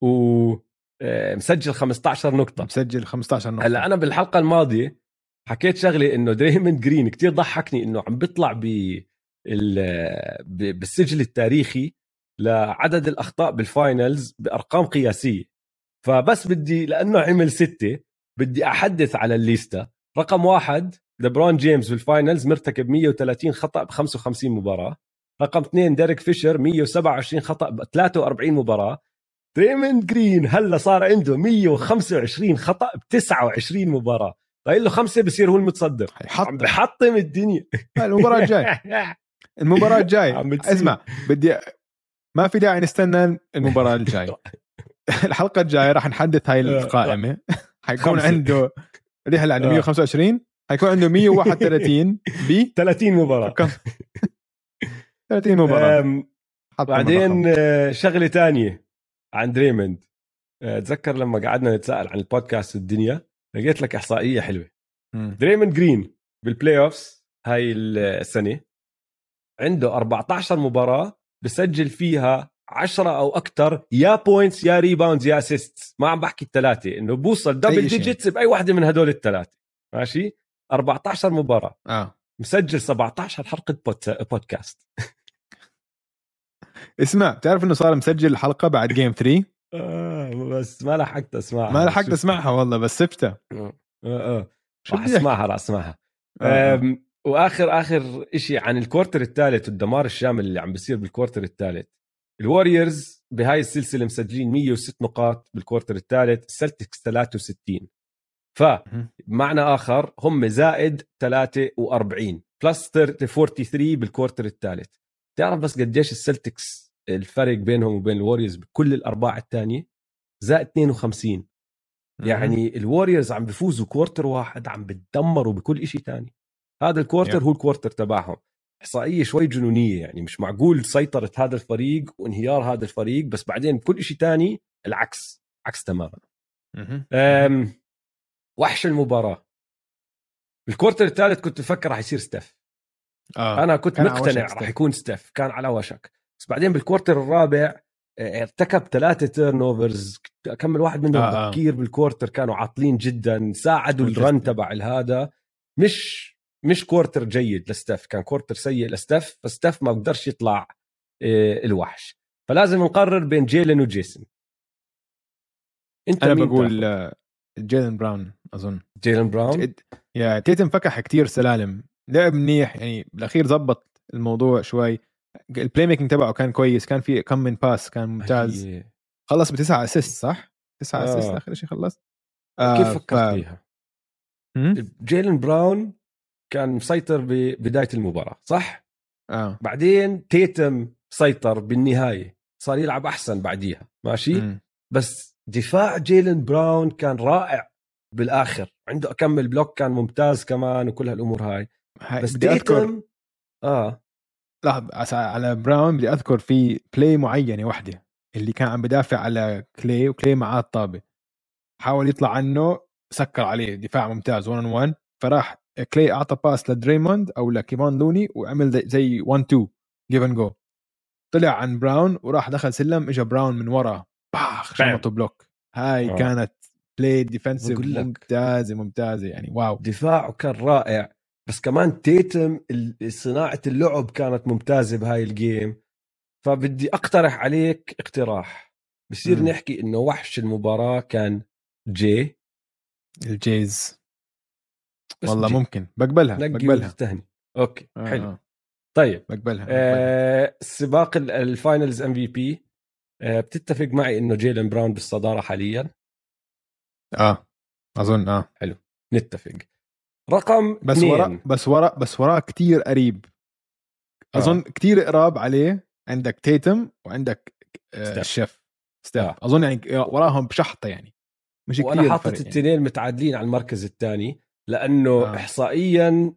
ومسجل 15 نقطة. مسجل 15 نقطة. هلأ أنا بالحلقة الماضية حكيت شغلة إنه دريموند جرين كتير ضحكني إنه عم بيطلع ب ال- ب- بالسجل التاريخي لعدد الأخطاء بال finals بأرقام قياسية. فبس بدي لأنه عمل ستة بدي أحدث على الليستة. رقم واحد لبرون جيمس بال finals مرتكب 130 خطأ ب 55 مباراة. رقم اثنين ديريك فيشر 127 خطأ ب 43 مباراة. دريموند جرين هلا صار عنده 125 خطأ ب 29 مباراة. قايل له خمسة بصير هو المتصدر. عم حط بحطم الدنيا. المباراة الجاي المباراة الجاي. اسمع بدي ما في داعي نستنى المباراة الجاي الحلقة الجاية راح نحدث هاي القائمة. حيكون خمسة. عنده اللي هلا عنده آه. 125 حيكون عنده 131 ب 30 مباراة. كم؟ 30 مباراة. بعدين. آه، شغلة تانية عن دريموند. آه، تذكر لما قعدنا نتساءل عن البودكاست الدنيا لقيت لك إحصائية حلوة. مم. دريموند جرين بال playoffs هاي السنة عنده 14 مباراة بسجل فيها 10 أو أكثر يا points يا rebounds يا assist ما عم بحكي الثلاثة إنه بوصل double. digits بأي واحدة من هدول الثلاثة. ماشي؟ 14 مباراة. آه. مسجل 17 حلقة بودكاست. اسمع بتعرف إنه صار مسجل الحلقة بعد game 3 آه بس ما لحقت أسمعها. ما لحقت أسمعها والله بس سبتها آه آه شو راح؟ أسمعها راح أسمعها. آه. أم، وآخر آخر شيء عن ال quarter الثالث والدمار الشامل اللي عم بيصير بال quarter الثالث. ال Warriors بهاي السلسلة مسجلين 106 نقاط بال quarter الثالث ال Celtics 63 فمعنى آخر هم زائد 43 plus 43 بال quarter الثالث. تعرف بس قديش ال Celtics الفرق بينهم وبين ال Warriors بكل الأرباع الثانية؟ زائد 52 يعني ال Warriors عم بيفوزوا quarter واحد عم بتدمروا بكل شيء تاني. هذا ال quarter Yeah. هو ال quarter تبعهم. إحصائية شوي جنونية يعني مش معقول سيطرة هذا الفريق وانهيار هذا الفريق بس بعدين بكل شيء تاني العكس عكس تماما. وحش المباراة. ال quarter الثالث كنت بفكر راح يصير ستيف. آه. أنا كنت مقتنع راح. يكون ستيف. كان على وشك. بس بعدين بال quarter الرابع آه، ارتكب ثلاثة turnovers كمل واحد منهم آه، آه. آه. بكير بال quarter كانوا عاطلين جدا. ساعدوا. ال run تبع هذا مش مش quarter جيد لستيف. كان quarter سيء لستيف. فستيف ما بقدرش يطلع آه، الوحش. فلازم نقرر بين جيلن وجيسون. أنت أنا بقول تاخذ؟ جيلن براون أظن جيلن براون يا تيتم فكح كتير سلالم لعب منيح يعني بالأخير زبط الموضوع شوي ال playmaking تبعه كان كويس كان في كم من pass كان ممتاز هي- خلص بتسعة assist صح؟ تسعة آه. assist آخر شيء خلص كيف آه، فكرت ف- فيها؟ جيلن براون كان مسيطر ببدايه المباراة صح؟ آه بعدين تيتم سيطر بالنهاية صار يلعب أحسن بعديها ماشي مم. بس دفاع جيلن براون كان رائع بالآخر. عنده اكم block كان ممتاز كمان وكل هالأمور هاي. بس بدي أذكر آه. لحظة عس- على براون بدي أذكر في play معينة واحدة اللي كان عم بدافع على كلي وكلي معاه الطابة. حاول يطلع عنه سكر عليه دفاع ممتاز 1 1 فراح كلي أعطى pass لدريموند أو لكيفان لوني وعمل زي- زي 1 2 جيف جو طلع عن براون وراح دخل سلم اجى براون من ورا. باخ. شمطه block هاي آه. كانت play defensive. ممتازة ممتازة يعني wow دفاعه كان رائع بس كمان تيتم صناعة اللعب كانت ممتازة بهاي ال game فبدي أقترح عليك اقتراح بصير مم. نحكي إنه وحش المباراة كان جي ال Jays والله جي. ممكن بقبلها بقبلها وتهني okay آه، حلو آه. طيب بقبلها, بقبلها. آه سباق ال- ال Finals MVP بتتفق معي إنه جيلن براون بالصدارة حاليا آه أظن آه نتفق رقم بس اثنين. وراء بس وراء بس وراء كتير قريب آه. أظن كتير قراب عليه عندك تيتم وعندك آه. الشيف ستيف آه. أظن يعني وراهم بشحطة يعني مش وأنا كتير حاطط فرق يعني. التنين متعادلين على المركز الثاني لأنه آه. آه. احصائيا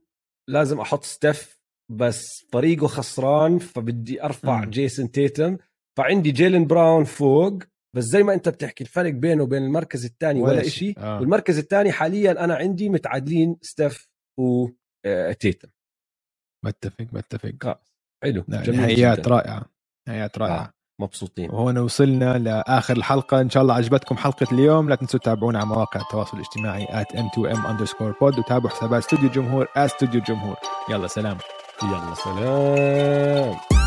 لازم أحط ستيف بس فريقه خسران فبدي أرفع. م. جيسون تيتم فعندي جيلن براون فوق بس زي ما انت بتحكي الفرق بينه وبين المركز الثاني ولا شيء. آه. والمركز الثاني حاليا أنا عندي متعادلين ستيف وتيتم بتفق بتفق خلاص. حلو. لا، جميل نهائيات جداً. رائعة. نهائيات رائعة. آه. مبسوطين. وهون وصلنا لآخر الحلقة إن شاء الله عجبتكم حلقة اليوم. لا تنسوا تتابعونا على مواقع التواصل الاجتماعي at m2m underscore pod وتابعوا حسابات استوديو الجمهور استوديو الجمهور يلا سلام. يلا سلام.